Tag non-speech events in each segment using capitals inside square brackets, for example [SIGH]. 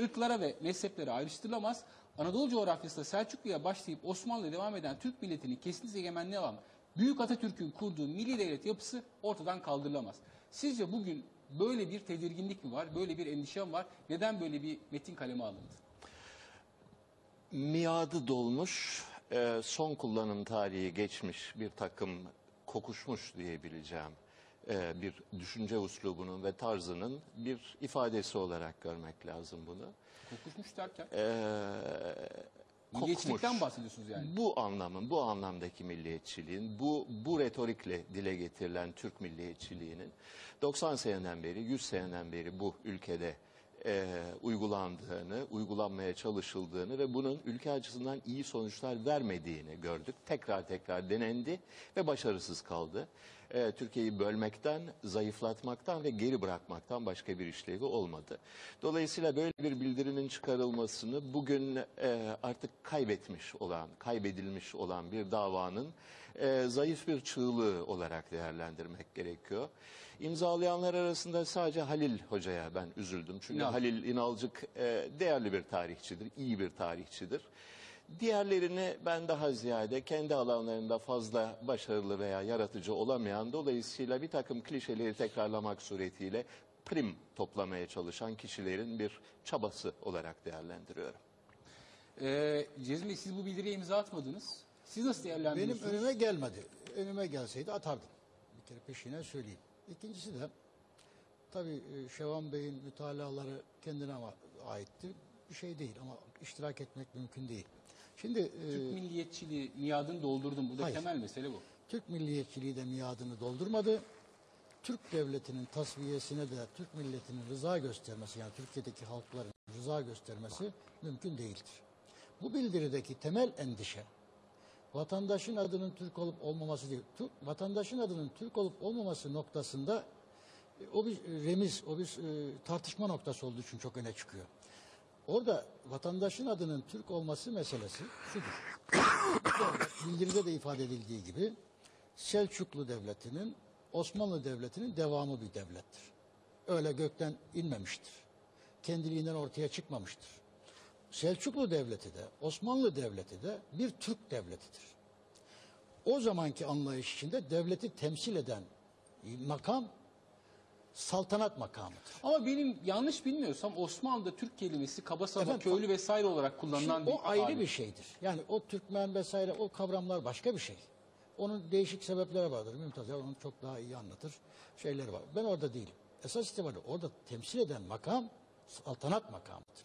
ırklara ve mezheplere ayrıştırılamaz. Anadolu coğrafyasında Selçuklu'ya başlayıp Osmanlı'ya devam eden Türk milletinin kesin egemenliği alan Büyük Atatürk'ün kurduğu milli devlet yapısı ortadan kaldırılamaz. Sizce bugün böyle bir tedirginlik mi var, böyle bir endişe mi var? Neden böyle bir metin kaleme alındı? miadı dolmuş, e, son kullanım tarihi geçmiş bir takım kokuşmuş diyebileceğim e, bir düşünce uslubunun ve tarzının bir ifadesi olarak görmek lazım bunu. Kokuşmuş derken E, milliyetçilikten bahsediyorsunuz yani. Bu anlamın, bu anlamdaki milliyetçiliğin, bu, bu retorikle dile getirilen Türk milliyetçiliğinin 90 seneden beri, 100 seneden beri bu ülkede e, uygulandığını, uygulanmaya çalışıldığını ve bunun ülke açısından iyi sonuçlar vermediğini gördük. Tekrar tekrar denendi ve başarısız kaldı. E, Türkiye'yi bölmekten, zayıflatmaktan ve geri bırakmaktan başka bir işlevi olmadı. Dolayısıyla böyle bir bildirinin çıkarılmasını bugün e, artık kaybetmiş olan, kaybedilmiş olan bir davanın e, zayıf bir çığlığı olarak değerlendirmek gerekiyor. İmzalayanlar arasında sadece Halil Hoca'ya ben üzüldüm. Çünkü. Halil İnalcık e, değerli bir tarihçidir, iyi bir tarihçidir. Diğerlerini ben daha ziyade kendi alanlarında fazla başarılı veya yaratıcı olamayan, dolayısıyla bir takım klişeleri tekrarlamak suretiyle prim toplamaya çalışan kişilerin bir çabası olarak değerlendiriyorum. Ee, Cezmi siz bu bildiriye imza atmadınız. Siz nasıl Benim değerlendiriyorsunuz? önüme gelmedi. Önüme gelseydi atardım. Bir kere peşine söyleyeyim. İkincisi de tabii e, Şevan Bey'in mütalaları kendine ama- aittir. Bir şey değil ama iştirak etmek mümkün değil. Şimdi e, Türk milliyetçiliği miadını doldurdum. Burada Hayır. temel mesele bu. Türk milliyetçiliği de miadını doldurmadı. Türk devletinin tasfiyesine de Türk milletinin rıza göstermesi yani Türkiye'deki halkların rıza göstermesi mümkün değildir. Bu bildirideki temel endişe vatandaşın adının Türk olup olmaması değil. Türk, vatandaşın adının Türk olup olmaması noktasında e, o bir remiz, o bir e, tartışma noktası olduğu için çok öne çıkıyor. Orada vatandaşın adının Türk olması meselesi şudur. Bildiride de ifade edildiği gibi Selçuklu Devleti'nin Osmanlı Devleti'nin devamı bir devlettir. Öyle gökten inmemiştir. Kendiliğinden ortaya çıkmamıştır. Selçuklu Devleti de Osmanlı Devleti de bir Türk devletidir. O zamanki anlayış içinde devleti temsil eden makam saltanat makamıdır. Ama benim yanlış bilmiyorsam Osmanlı'da Türk kelimesi kaba saba Efendim, köylü vesaire olarak kullanılan Şimdi bir o ayrı tabir. bir şeydir. Yani o Türkmen vesaire o kavramlar başka bir şey. Onun değişik sebepleri vardır. Mümtaz Yar onu çok daha iyi anlatır. Şeyleri var. Ben orada değilim. Esas itibariyle orada temsil eden makam saltanat makamıdır.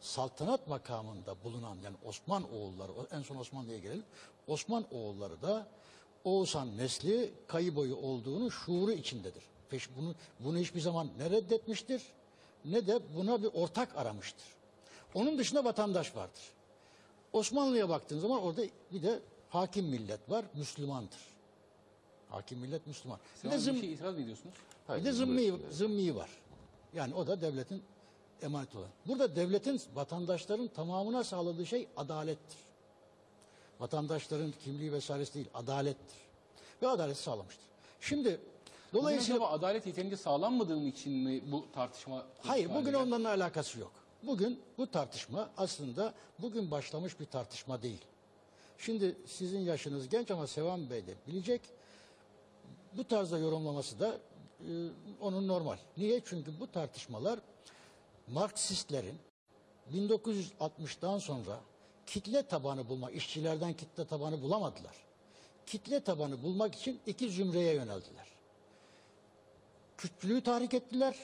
Saltanat makamında bulunan yani Osman oğulları, en son Osmanlı'ya gelelim. Osman oğulları da Oğuzhan nesli kayı boyu olduğunu şuuru içindedir. Peş bunu, bunu hiçbir zaman ne reddetmiştir ne de buna bir ortak aramıştır. Onun dışında vatandaş vardır. Osmanlı'ya baktığın zaman orada bir de hakim millet var, Müslümandır. Hakim millet Müslüman. Bir Sen de, bir zım, şey itiraz mı ediyorsunuz? Hayır, bir de zımmi, buyursunlar. zımmi var. Yani o da devletin emanet olan. Burada devletin vatandaşların tamamına sağladığı şey adalettir. Vatandaşların kimliği vesairesi değil, adalettir. Ve adalet sağlamıştır. Şimdi Dolayısıyla acaba adalet yeterince sağlanmadığım için mi bu tartışma? Hayır haline bugün geldi? onlarla alakası yok. Bugün bu tartışma aslında bugün başlamış bir tartışma değil. Şimdi sizin yaşınız genç ama Sevan Bey de bilecek. Bu tarzda yorumlaması da e, onun normal. Niye? Çünkü bu tartışmalar Marksistlerin 1960'dan sonra kitle tabanı bulma, işçilerden kitle tabanı bulamadılar. Kitle tabanı bulmak için iki zümreye yöneldiler. Kürtlüğü tahrik ettiler,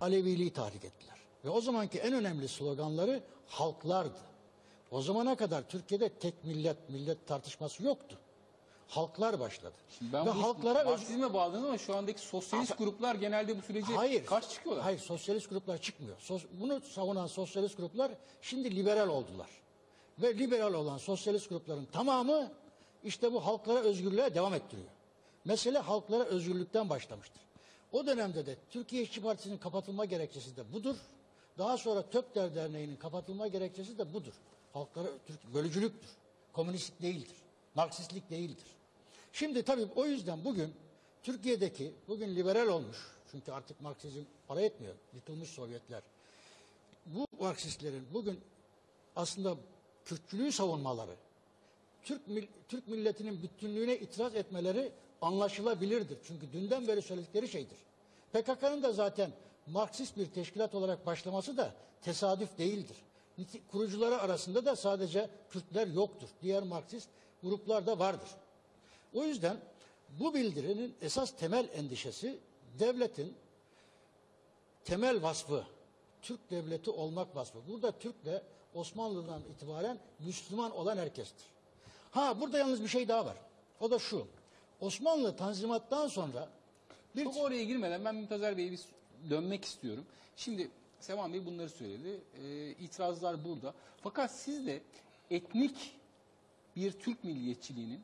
Aleviliği tahrik ettiler. Ve o zamanki en önemli sloganları halklardı. O zamana kadar Türkiye'de tek millet, millet tartışması yoktu. Halklar başladı. Ben Ve bu halklara öz- Marksizme bağladınız ama şu andaki sosyalist gruplar genelde bu sürece Hayır. karşı çıkıyorlar. Hayır, sosyalist gruplar çıkmıyor. Sos- bunu savunan sosyalist gruplar şimdi liberal oldular. Ve liberal olan sosyalist grupların tamamı işte bu halklara özgürlüğe devam ettiriyor. Mesele halklara özgürlükten başlamıştır. O dönemde de Türkiye İşçi Partisi'nin kapatılma gerekçesi de budur. Daha sonra Töpter Derneği'nin kapatılma gerekçesi de budur. Halklara Türk bölücülüktür. Komünistlik değildir. Marksistlik değildir. Şimdi tabii o yüzden bugün Türkiye'deki bugün liberal olmuş. Çünkü artık Marksizm para etmiyor. Yıkılmış Sovyetler. Marksistlerin bugün aslında Kürtçülüğü savunmaları, Türk, Türk milletinin bütünlüğüne itiraz etmeleri anlaşılabilirdir. Çünkü dünden beri söyledikleri şeydir. PKK'nın da zaten Marksist bir teşkilat olarak başlaması da tesadüf değildir. Kurucuları arasında da sadece Kürtler yoktur. Diğer Marksist gruplar da vardır. O yüzden bu bildirinin esas temel endişesi devletin temel vasfı, Türk devleti olmak vasfı. Burada Türk de Osmanlı'dan itibaren Müslüman olan herkestir. Ha burada yalnız bir şey daha var. O da şu. Osmanlı Tanzimat'tan sonra bir Çok oraya girmeden ben Mümtazer Bey'e bir dönmek istiyorum. Şimdi Sevan Bey bunları söyledi. Ee, itirazlar burada. Fakat siz de etnik bir Türk milliyetçiliğinin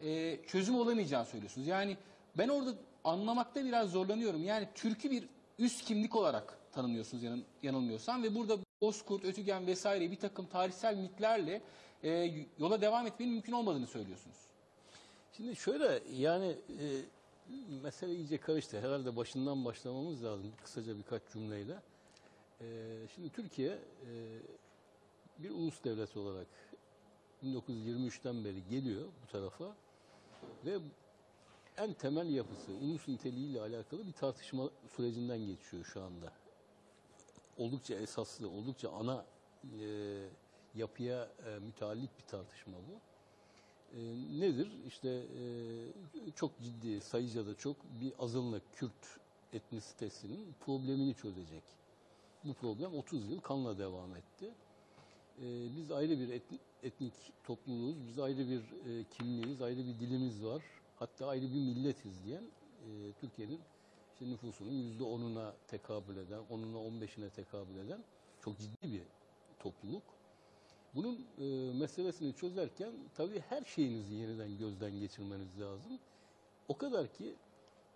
e, çözüm olamayacağını söylüyorsunuz. Yani ben orada anlamakta biraz zorlanıyorum. Yani Türk'ü bir üst kimlik olarak tanımlıyorsunuz yanıl- yanılmıyorsam ve burada Bozkurt, Ötügen vesaire bir takım tarihsel mitlerle e, yola devam etmenin mümkün olmadığını söylüyorsunuz. Şimdi şöyle yani e, mesele iyice karıştı. Herhalde başından başlamamız lazım kısaca birkaç cümleyle. E, şimdi Türkiye e, bir ulus devleti olarak 1923'ten beri geliyor bu tarafa ve en temel yapısı ulus niteliğiyle alakalı bir tartışma sürecinden geçiyor şu anda. Oldukça esaslı, oldukça ana e, yapıya e, müteallik bir tartışma bu. E, nedir? İşte e, çok ciddi, sayıca da çok bir azınlık Kürt etnisitesinin problemini çözecek. Bu problem 30 yıl kanla devam etti. E, biz ayrı bir etni- etnik topluluğuz, biz ayrı bir e, kimliğiz, ayrı bir dilimiz var. Hatta ayrı bir milletiz diyen e, Türkiye'nin işte nüfusunun yüzde onuna tekabül eden, onuna 15'ine tekabül eden çok ciddi bir topluluk. Bunun e, meselesini çözerken tabii her şeyinizi yeniden gözden geçirmeniz lazım. O kadar ki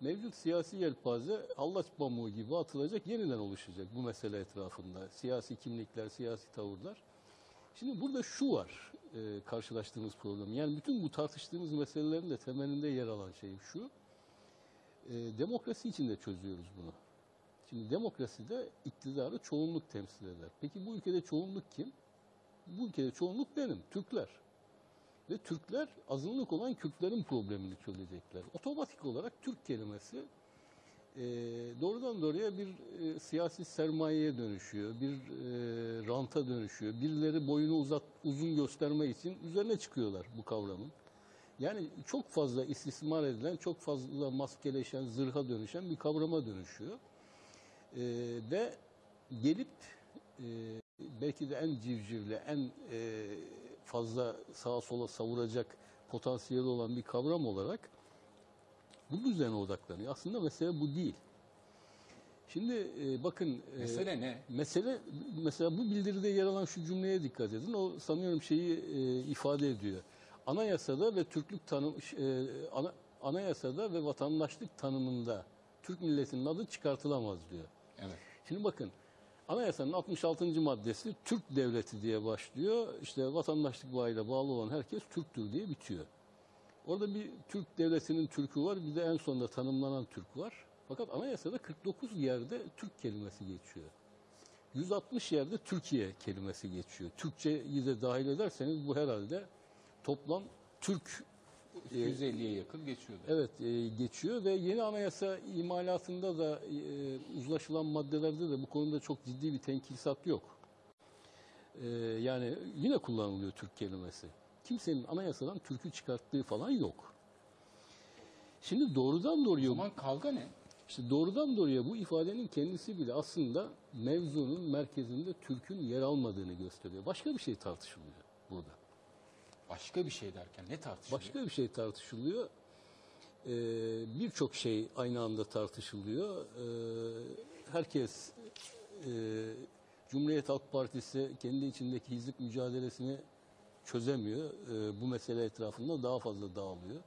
mevcut siyasi yelpaze hallaç pamuğu gibi atılacak, yeniden oluşacak bu mesele etrafında. Siyasi kimlikler, siyasi tavırlar. Şimdi burada şu var e, karşılaştığımız problem. Yani bütün bu tartıştığımız meselelerin de temelinde yer alan şey şu. E, demokrasi içinde çözüyoruz bunu. Şimdi demokraside iktidarı çoğunluk temsil eder. Peki bu ülkede çoğunluk kim? Bu ülkede çoğunluk benim, Türkler. Ve Türkler azınlık olan Kürtlerin problemini çözecekler. Otomatik olarak Türk kelimesi e, doğrudan doğruya bir e, siyasi sermayeye dönüşüyor, bir e, ranta dönüşüyor. Birileri boyunu uzat, uzun göstermek için üzerine çıkıyorlar bu kavramın. Yani çok fazla istismar edilen, çok fazla maskeleşen, zırha dönüşen bir kavrama dönüşüyor. E, ve gelip e, belki de en civcivli, en e, fazla sağa sola savuracak potansiyeli olan bir kavram olarak bunun üzerine odaklanıyor. Aslında mesele bu değil. Şimdi e, bakın e, Mesele ne? mesele mesela bu bildiride yer alan şu cümleye dikkat edin. O sanıyorum şeyi e, ifade ediyor. Anayasada ve Türklük tanım e, ana, anayasada ve vatandaşlık tanımında Türk milletinin adı çıkartılamaz diyor. Evet. Şimdi bakın anayasanın 66. maddesi Türk devleti diye başlıyor. İşte vatandaşlık bağıyla bağlı olan herkes Türktür diye bitiyor. Orada bir Türk devletinin Türk'ü var bir de en sonunda tanımlanan Türk var. Fakat anayasada 49 yerde Türk kelimesi geçiyor. 160 yerde Türkiye kelimesi geçiyor. Türkçeyi de dahil ederseniz bu herhalde toplam Türk 250'ye yakın geçiyordu. Evet e, geçiyor ve yeni anayasa imalatında da e, uzlaşılan maddelerde de bu konuda çok ciddi bir tenkisat yok. E, yani yine kullanılıyor Türk kelimesi. Kimsenin anayasadan Türk'ü çıkarttığı falan yok. Şimdi doğrudan O doğruya zaman kavga ne? işte doğrudan doğruya bu ifadenin kendisi bile aslında mevzunun merkezinde Türk'ün yer almadığını gösteriyor. Başka bir şey tartışılıyor burada. Başka bir şey derken ne tartışılıyor? Başka bir şey tartışılıyor. Ee, Birçok şey aynı anda tartışılıyor. Ee, herkes e, Cumhuriyet Halk Partisi kendi içindeki hizip mücadelesini çözemiyor. Ee, bu mesele etrafında daha fazla dağılıyor.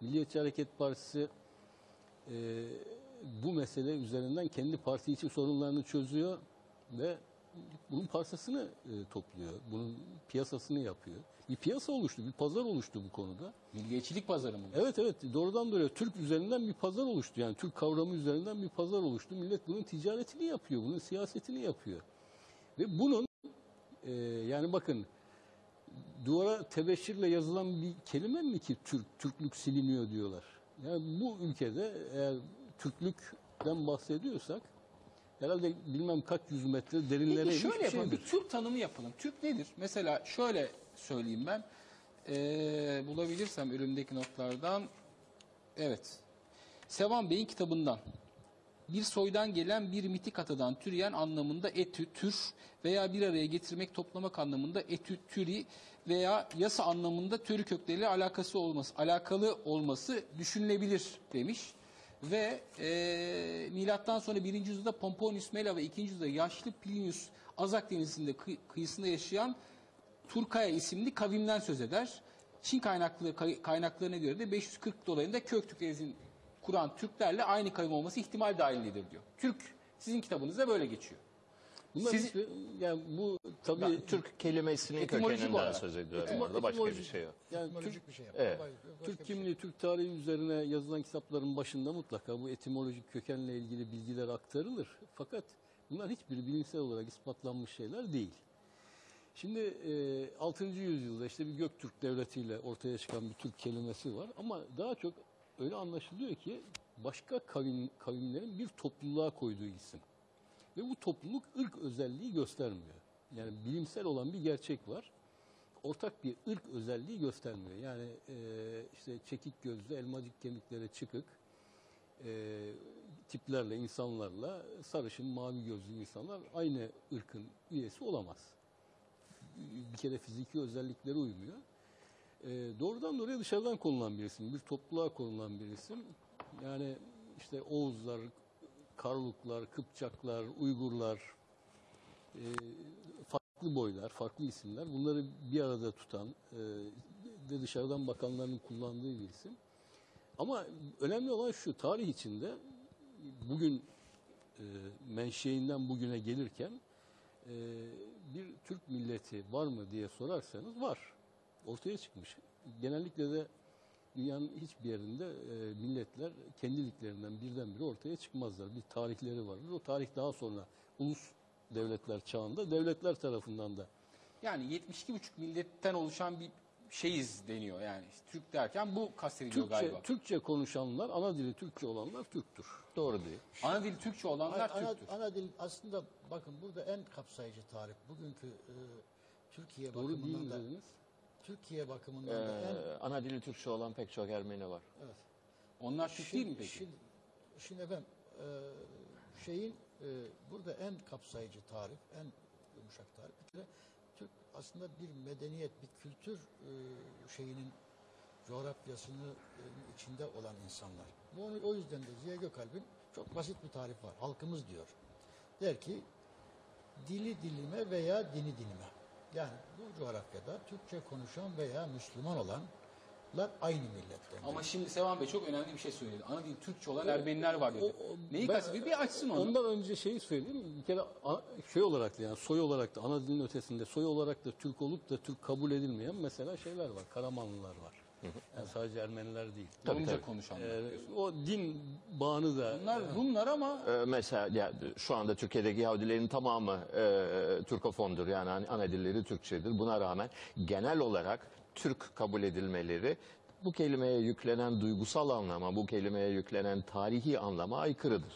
Milliyetçi Hareket Partisi e, bu mesele üzerinden kendi parti içi sorunlarını çözüyor ve bunun parçasını e, topluyor. Bunun piyasasını yapıyor. Bir piyasa oluştu, bir pazar oluştu bu konuda. Milliyetçilik pazarı mı? bu? Evet evet doğrudan doğruya Türk üzerinden bir pazar oluştu. Yani Türk kavramı üzerinden bir pazar oluştu. Millet bunun ticaretini yapıyor, bunun siyasetini yapıyor. Ve bunun e, yani bakın duvara tebeşirle yazılan bir kelime mi ki Türk, Türklük siliniyor diyorlar. Yani bu ülkede eğer Türklükten bahsediyorsak herhalde bilmem kaç yüz metre derinlere Peki inmiş şöyle bir yapalım. şeydir. Bir Türk tanımı yapalım. Türk nedir? Mesela şöyle söyleyeyim ben. Ee, bulabilirsem önümdeki notlardan. Evet. Sevan Bey'in kitabından. Bir soydan gelen bir mitik atadan türeyen anlamında etü, tür veya bir araya getirmek, toplamak anlamında etü, türi veya yasa anlamında türü kökleriyle alakası olması, alakalı olması düşünülebilir demiş. Ve e, milattan sonra 1. yüzyılda Pomponius Mela ve 2. yüzyılda yaşlı Plinius Azak Denizi'nde kıy- kıyısında yaşayan Turkaya isimli kavimden söz eder. Çin kaynaklı kay- kaynaklarına göre de 540 dolayında Köktürk devletini kuran Türklerle aynı kavim olması ihtimal dahilindedir diyor. Türk sizin kitabınızda böyle geçiyor. Bunlar Siz- hiçbir- yani bu tabii Ben Türk kelimesinin kökeninden olarak. söz ediyorum Etimo- orada. Başka bir şey yok. yani Türk, bir şey Evet. yapalım. Başka Türk bir şey kimliği, Türk tarihi üzerine yazılan kitapların başında mutlaka bu etimolojik kökenle ilgili bilgiler aktarılır. Fakat bunlar hiçbiri bilimsel olarak ispatlanmış şeyler değil. Şimdi e, 6. yüzyılda işte bir Göktürk devletiyle ortaya çıkan bir Türk kelimesi var ama daha çok öyle anlaşılıyor ki başka kavim, kavimlerin bir topluluğa koyduğu isim. Ve bu topluluk ırk özelliği göstermiyor. Yani bilimsel olan bir gerçek var ortak bir ırk özelliği göstermiyor. Yani e, işte çekik gözlü, elmacık kemikleri çıkık e, tiplerle, insanlarla sarışın, mavi gözlü insanlar aynı ırkın üyesi olamaz. Bir kere fiziki özellikleri uymuyor. E, doğrudan doğruya dışarıdan konulan bir isim, bir topluluğa konulan bir isim. Yani işte Oğuzlar, Karluklar, Kıpçaklar, Uygurlar, e, farklı boylar, farklı isimler. Bunları bir arada tutan e, ve dışarıdan bakanların kullandığı bir isim. Ama önemli olan şu, tarih içinde bugün e, menşeinden bugüne gelirken e, bir Türk milleti var mı diye sorarsanız var. Ortaya çıkmış. Genellikle de dünyanın hiçbir yerinde e, milletler kendiliklerinden birdenbire ortaya çıkmazlar. Bir tarihleri vardır. O tarih daha sonra ulus devletler çağında devletler tarafından da Yani 72,5 milletten oluşan bir şeyiz deniyor yani. Türk derken bu kastediliyor Türkçe, galiba. Türkçe konuşanlar, ana dili Türkçe olanlar Türktür. Doğru değil. Ana dil Türkçe olanlar ana, Türktür. ana dil aslında bakın burada en kapsayıcı tarih. Bugünkü e, Türkiye Doğru bakımından da dediniz? Türkiye bakımından da en Ee, ana dili Türkçe olan pek çok Ermeni var. evet. Onlar Türk değil mi peki? Şimdi, şimdi efendim e, şeyin e, burada en kapsayıcı tarif, en yumuşak tarif. Bir kere aslında bir medeniyet, bir kültür e, şeyinin coğrafyasını e, içinde olan insanlar. Bu onu- o yüzden de Ziya Gökalp'in çok basit bir tarif var. Halkımız diyor. Der ki dili dilime veya dini dinime. Yani bu coğrafyada Türkçe konuşan veya Müslüman olanlar aynı milletten. Ama şimdi Sevan Bey çok önemli bir şey söyledi. Ana dil Türkçe olan Ermeniler var dedi. o- o- Neyi ben- kastediyor? Bir açsın onu. Ondan önce şeyi söyleyeyim. Bir kere a- şey olarak da yani soy olarak da ana dilin ötesinde soy olarak da Türk olup da Türk kabul edilmeyen mesela şeyler var. Karamanlılar var. Yani sadece Ermeniler değil. Rumca konuşanlar. Ee, o din bağını da Bunlar Rumlar ama Ee, mesela ya, şu anda Türkiye'deki Yahudilerin tamamı e, Türkofondur yani ana- ana dilleri Türkçedir. Buna rağmen genel olarak Türk kabul edilmeleri bu kelimeye yüklenen duygusal anlama, bu kelimeye yüklenen tarihi anlama aykırıdır.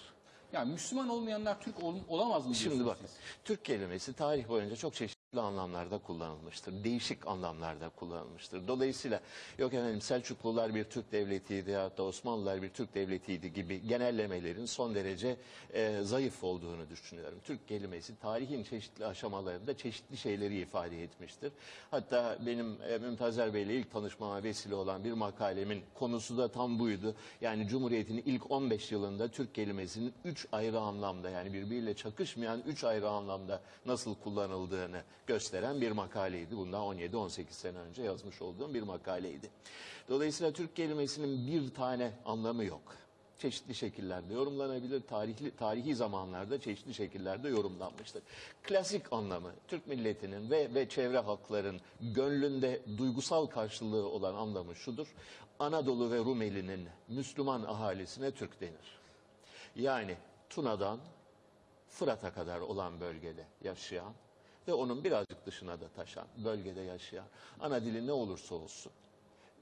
yani Müslüman olmayanlar Türk ol- olamaz mı Şimdi diyorsunuz bak, siz? Türk kelimesi tarih boyunca çok çeşitli anlamlarda kullanılmıştır. Değişik anlamlarda kullanılmıştır. Dolayısıyla yok efendim Selçuklular bir Türk devletiydi da Osmanlılar bir Türk devletiydi gibi genellemelerin son derece e, zayıf olduğunu düşünüyorum. Türk kelimesi tarihin çeşitli aşamalarında çeşitli şeyleri ifade etmiştir. Hatta benim e, Mümtazer Bey ile ilk tanışmama vesile olan bir makalemin konusu da tam buydu. Yani Cumhuriyet'in ilk 15 yılında Türk kelimesinin üç ayrı anlamda yani birbiriyle çakışmayan üç ayrı anlamda nasıl kullanıldığını gösteren bir makaleydi. Bundan 17-18 sene önce yazmış olduğum bir makaleydi. Dolayısıyla Türk kelimesinin bir tane anlamı yok. Çeşitli şekillerde yorumlanabilir. Tarihli, tarihi zamanlarda çeşitli şekillerde yorumlanmıştır. Klasik anlamı Türk milletinin ve, ve çevre halkların gönlünde duygusal karşılığı olan anlamı şudur. Anadolu ve Rumeli'nin Müslüman ahalisine Türk denir. Yani Tuna'dan Fırat'a kadar olan bölgede yaşayan ve onun birazcık dışına da taşan, bölgede yaşayan, ana dili ne olursa olsun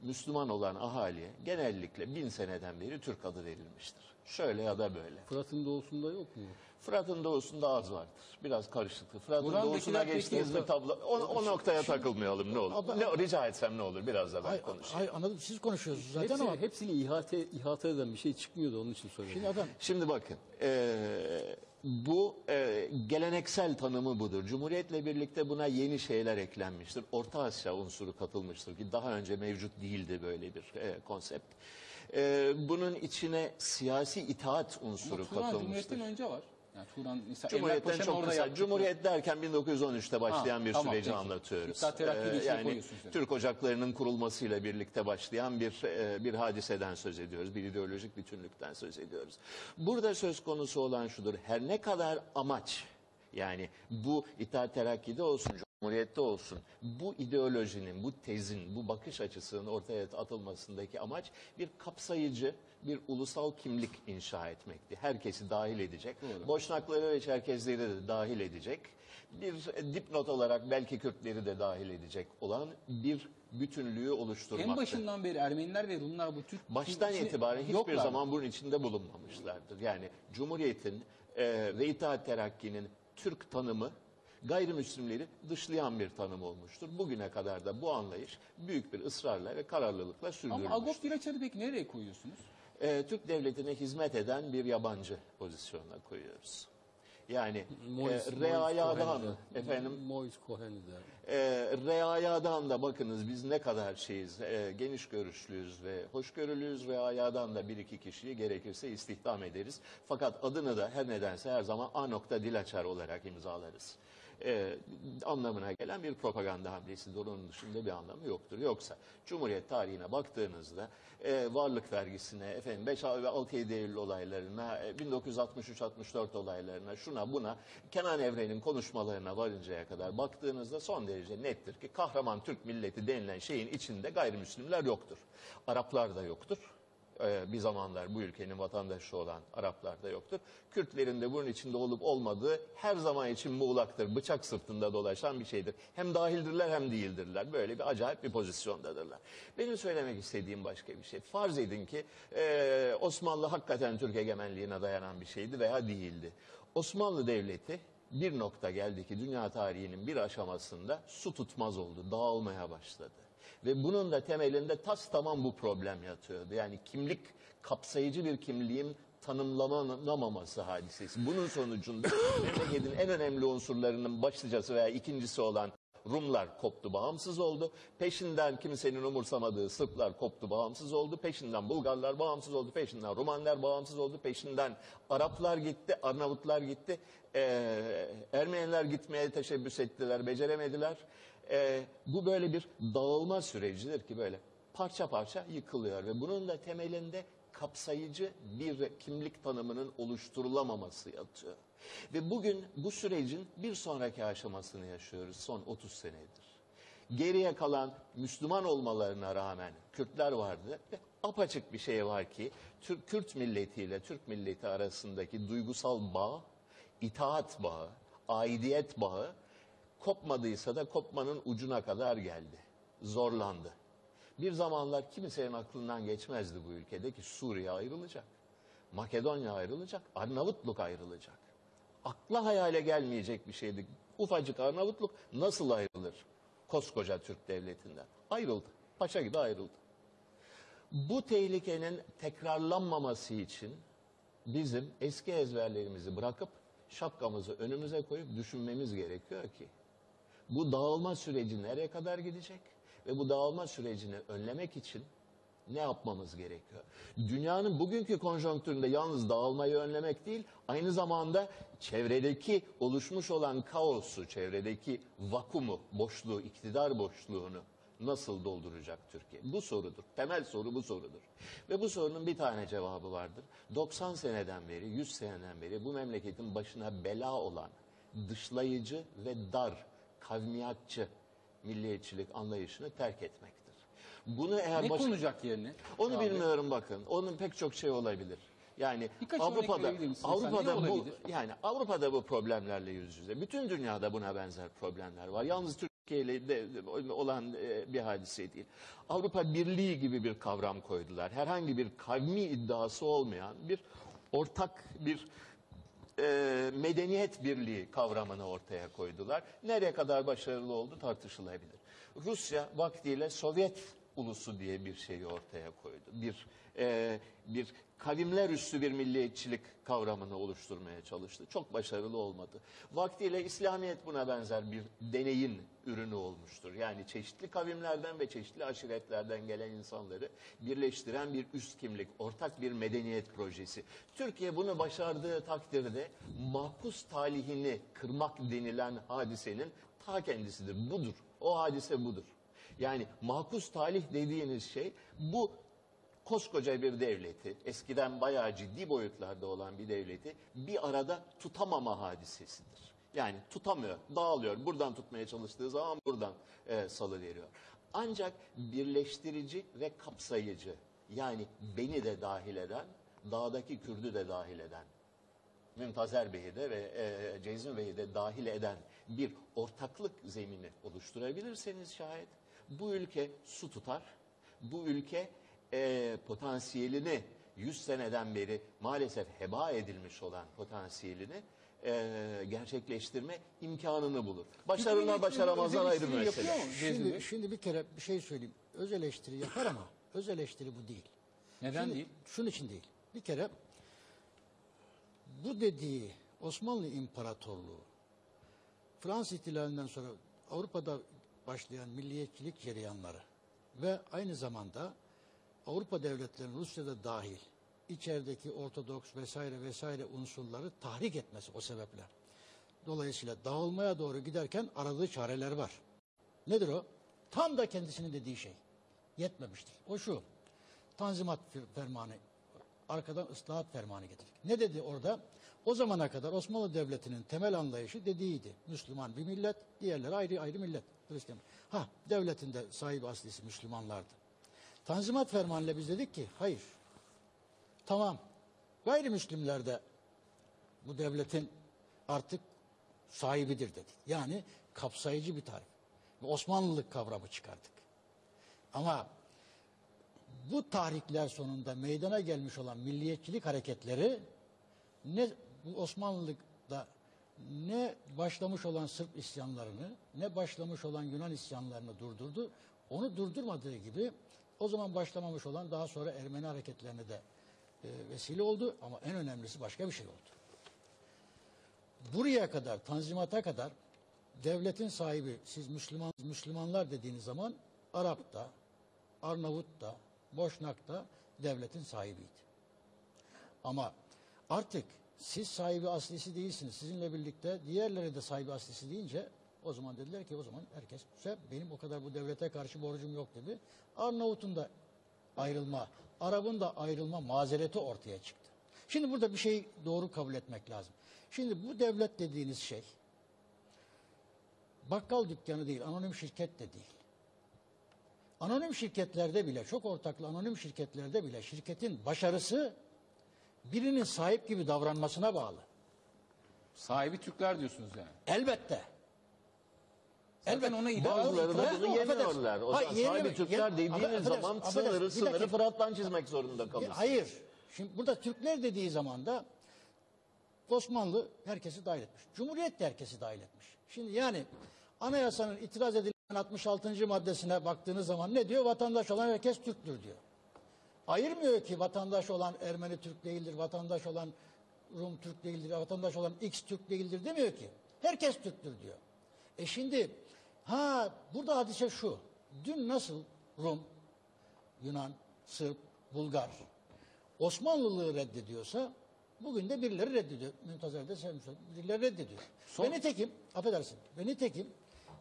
Müslüman olan ahaliye genellikle bin seneden beri Türk adı verilmiştir. Şöyle ya da böyle. Fırat'ın doğusunda yok mu? Fırat'ın doğusunda az vardır. Biraz karışıktır. Fırat'ın Buran'dakiler doğusuna bir tablo. O, o noktaya takılmayalım ne olur. Ama- Ne, rica etsem ne olur biraz da ben Hayır, konuşayım. hayır anladım siz konuşuyorsunuz zaten Hepsini, ama hepsini ihate, ihate eden bir şey çıkmıyordu onun için söyledim. şimdi adam Şimdi bakın, eee, bu eee, geleneksel tanımı budur. Cumhuriyetle birlikte buna yeni şeyler eklenmiştir. Orta Asya unsuru katılmıştır ki daha önce mevcut değildi böyle bir eee, konsept. Eee, bunun içine siyasi itaat unsuru Ama Turan katılmıştır. Cumhuriyet'ten önce var. Yani Turan mesela Cumhuriyetten çok orada kısa. Cumhuriyet derken 1913'te başlayan Ha, bir tamam, süreci peki. anlatıyoruz. Ee, yani. Türk ocaklarının kurulmasıyla birlikte başlayan bir e, bir hadiseden söz ediyoruz. Bir ideolojik bütünlükten söz ediyoruz. Burada söz konusu olan şudur. Her ne kadar amaç yani bu İttihat Terakki'de olsun, Cumhuriyet'te olsun bu ideolojinin, bu tezin, bu bakış açısının ortaya atılmasındaki amaç bir kapsayıcı, bir ulusal kimlik inşa etmekti. Herkesi dahil edecek. Boşnakları ve Çerkezleri de dahil edecek. Bir dipnot olarak belki Kürtleri de dahil edecek olan bir bütünlüğü oluşturmaktı. En başından beri Ermeniler ve Rumlar bu Türk Baştan itibaren hiçbir yoklar. zaman bunun içinde bulunmamışlardır. Yani Cumhuriyet'in e, ve İttihat Terakki'nin Türk tanımı gayrimüslimleri dışlayan bir tanım olmuştur. Bugüne kadar da bu anlayış büyük bir ısrarla ve kararlılıkla Ama sürdürülmüştür. Agop Diraçar'ı peki nereye koyuyorsunuz? E, Türk devletine hizmet eden bir yabancı pozisyonuna koyuyoruz. Yani Mois- e, Mois reayadan Cohen'de. efendim Mois Cohen'de. e, reayadan da bakınız biz ne kadar şeyiz, e, geniş görüşlüyüz ve hoşgörülüyüz. Reayadan da bir iki kişiyi gerekirse istihdam ederiz. Fakat adını da her nedense her zaman A. nokta Dilaçar olarak imzalarız. E, anlamına gelen bir propaganda hamlesidir. Onun dışında bir anlamı yoktur. Yoksa Cumhuriyet tarihine baktığınızda e, varlık vergisine, efendim 5 ve 6-7 Eylül olaylarına, e, 1963-64 olaylarına, şuna buna, Kenan Evren'in konuşmalarına varıncaya kadar baktığınızda son derece nettir ki kahraman Türk milleti denilen şeyin içinde gayrimüslimler yoktur. Araplar da yoktur. Ee, bir zamanlar bu ülkenin vatandaşı olan Araplar da yoktur. Kürtlerin de bunun içinde olup olmadığı her zaman için muğlaktır. Bıçak sırtında dolaşan bir şeydir. Hem dahildirler hem değildirler. Böyle bir acayip bir pozisyondadırlar. Benim söylemek istediğim başka bir şey. Farz edin ki e, Osmanlı hakikaten Türk egemenliğine dayanan bir şeydi veya değildi. Osmanlı Devleti bir nokta geldi ki dünya tarihinin bir aşamasında su tutmaz oldu, dağılmaya başladı. Ve bunun da temelinde tas tamam bu problem yatıyordu. Yani kimlik, kapsayıcı bir kimliğin tanımlanamaması hadisesi. Bunun sonucunda [COUGHS] memleketin en önemli unsurlarının başlıcası veya ikincisi olan Rumlar koptu, bağımsız oldu. Peşinden kimsenin umursamadığı Sırplar koptu, bağımsız oldu. Peşinden Bulgarlar bağımsız oldu. Peşinden Rumanlar bağımsız oldu. Peşinden Araplar gitti, Arnavutlar gitti. Ee, Ermeniler gitmeye teşebbüs ettiler, beceremediler. Ee, bu böyle bir dağılma sürecidir ki böyle parça parça yıkılıyor ve bunun da temelinde kapsayıcı bir kimlik tanımının oluşturulamaması yatıyor. Ve bugün bu sürecin bir sonraki aşamasını yaşıyoruz son 30 senedir. Geriye kalan Müslüman olmalarına rağmen Kürtler vardı ve apaçık bir şey var ki Türk Kürt milletiyle Türk milleti arasındaki duygusal bağ, itaat bağı, aidiyet bağı kopmadıysa da kopmanın ucuna kadar geldi. Zorlandı. Bir zamanlar kimsenin aklından geçmezdi bu ülkede ki Suriye ayrılacak. Makedonya ayrılacak, Arnavutluk ayrılacak. Akla hayale gelmeyecek bir şeydi. Ufacık Arnavutluk nasıl ayrılır? Koskoca Türk devletinden. Ayrıldı. Paşa gibi ayrıldı. Bu tehlikenin tekrarlanmaması için bizim eski ezberlerimizi bırakıp şapkamızı önümüze koyup düşünmemiz gerekiyor ki bu dağılma süreci nereye kadar gidecek ve bu dağılma sürecini önlemek için ne yapmamız gerekiyor? Dünyanın bugünkü konjonktüründe yalnız dağılmayı önlemek değil, aynı zamanda çevredeki oluşmuş olan kaosu, çevredeki vakumu, boşluğu, iktidar boşluğunu nasıl dolduracak Türkiye? Bu sorudur. Temel soru bu sorudur. Ve bu sorunun bir tane cevabı vardır. 90 seneden beri, 100 seneden beri bu memleketin başına bela olan dışlayıcı ve dar, kavmiyatçı milliyetçilik anlayışını terk etmektir. Bunu eğer Ne baş- konacak yerine? onu Abi, bilmiyorum bakın. Onun pek çok şey olabilir. Yani Birkaç Avrupa'da Avrupa'da bu yani Avrupa'da bu problemlerle yüz yüze. Bütün dünyada buna benzer problemler var. Yalnız Türkiye ile de de olan e, bir hadise değil. Avrupa Birliği gibi bir kavram koydular. Herhangi bir kavmi iddiası olmayan bir ortak bir e, medeniyet birliği kavramını ortaya koydular. Nereye kadar başarılı oldu tartışılabilir. Rusya vaktiyle Sovyet ulusu diye bir şeyi ortaya koydu. Bir e, bir kavimler üstü bir milliyetçilik kavramını oluşturmaya çalıştı. Çok başarılı olmadı. Vaktiyle İslamiyet buna benzer bir deneyin ürünü olmuştur. Yani çeşitli kavimlerden ve çeşitli aşiretlerden gelen insanları birleştiren bir üst kimlik, ortak bir medeniyet projesi. Türkiye bunu başardığı takdirde mahpus talihini kırmak denilen hadisenin ta kendisidir. Budur. O hadise budur. Yani mahpus talih dediğiniz şey bu koskoca bir devleti, eskiden bayağı ciddi boyutlarda olan bir devleti bir arada tutamama hadisesidir. Yani tutamıyor, dağılıyor. Buradan tutmaya çalıştığı zaman buradan e, salıveriyor. Ancak birleştirici ve kapsayıcı, yani beni de dahil eden, dağdaki Kürdü de dahil eden, Mümtazer Bey'i de ve e, Cezmi Bey'i de dahil eden bir ortaklık zemini oluşturabilirseniz şayet bu ülke su tutar. Bu ülke e, potansiyelini 100 seneden beri maalesef heba edilmiş olan potansiyelini e, gerçekleştirme imkanını bulur. Başarılar başaramazlar ayrı bir mesele. Şimdi, şimdi bir kere bir şey söyleyeyim. Öz eleştiri yapar ama öz eleştiri bu değil. Neden Şimdi değil? Şunun için değil. Bir kere bu dediği Osmanlı İmparatorluğu Fransız ihtilalinden sonra Avrupa'da başlayan milliyetçilik cereyanları ve aynı zamanda Avrupa devletlerinin Rusya'da dahil içerideki Ortodoks vesaire vesaire unsurları tahrik etmesi o sebeple. Dolayısıyla dağılmaya doğru giderken aradığı çareler var. Nedir o? Tam da kendisinin dediği şey. Yetmemiştir. O şu. Tanzimat fermanı, arkadan ıslahat fermanı getirdik. Ne dedi orada? O zamana kadar Osmanlı Devleti'nin temel anlayışı dediğiydi. Müslüman bir millet, diğerleri ayrı ayrı millet. Hristiyan. Ha, devletin de sahibi aslisi Müslümanlardı. Tanzimat fermanıyla biz dedik ki, hayır. Tamam. Gayrimüslimler de bu devletin artık sahibidir dedik. Yani kapsayıcı bir tarif. Osmanlılık kavramı çıkardık. Ama bu tahrikler sonunda meydana gelmiş olan milliyetçilik hareketleri ne Osmanlılıkta ne başlamış olan Sırp isyanlarını ne başlamış olan Yunan isyanlarını durdurdu. Onu durdurmadığı gibi o zaman başlamamış olan daha sonra Ermeni hareketlerine de e, vesile oldu ama en önemlisi başka bir şey oldu. Buraya kadar, Tanzimat'a kadar devletin sahibi siz Müslüman Müslümanlar dediğiniz zaman Arap'ta, Arnavut'ta, Boşnak'ta devletin sahibiydi. Ama artık siz sahibi aslisi değilsiniz. Sizinle birlikte diğerleri de sahibi aslisi deyince o zaman dediler ki o zaman herkes benim o kadar bu devlete karşı borcum yok dedi. Arnavut'un da ayrılma, Arap'ın da ayrılma mazereti ortaya çıktı. Şimdi burada bir şey doğru kabul etmek lazım. Şimdi bu devlet dediğiniz şey bakkal dükkanı değil, anonim şirket de değil. Anonim şirketlerde bile, çok ortaklı anonim şirketlerde bile şirketin başarısı birinin sahip gibi davranmasına bağlı. Sahibi Türkler diyorsunuz yani. Elbette. Zaten ona iddia Bazıları da bunu yemiyorlar. O Hayır, sahibi Türkler dediğiniz zaman sınırı, sınırı Fırat'tan çizmek zorunda kalırsınız. Hayır. Şimdi burada Türkler dediği zaman da Osmanlı herkesi dahil etmiş. Cumhuriyet de herkesi dahil etmiş. Şimdi yani anayasanın itiraz edilen 66. maddesine baktığınız zaman ne diyor? Vatandaş olan herkes Türktür diyor. Ayırmıyor ki vatandaş olan Ermeni Türk değildir, vatandaş olan Rum Türk değildir, vatandaş olan X Türk değildir demiyor ki. Herkes Türktür diyor. E şimdi ha burada hadise şu. Dün nasıl Rum, Yunan, Sırp, Bulgar Osmanlılığı reddediyorsa bugün de birileri reddediyor. Müntazer de sevmiş. Birileri reddediyor. Son- Ve nitekim, affedersin, ve nitekim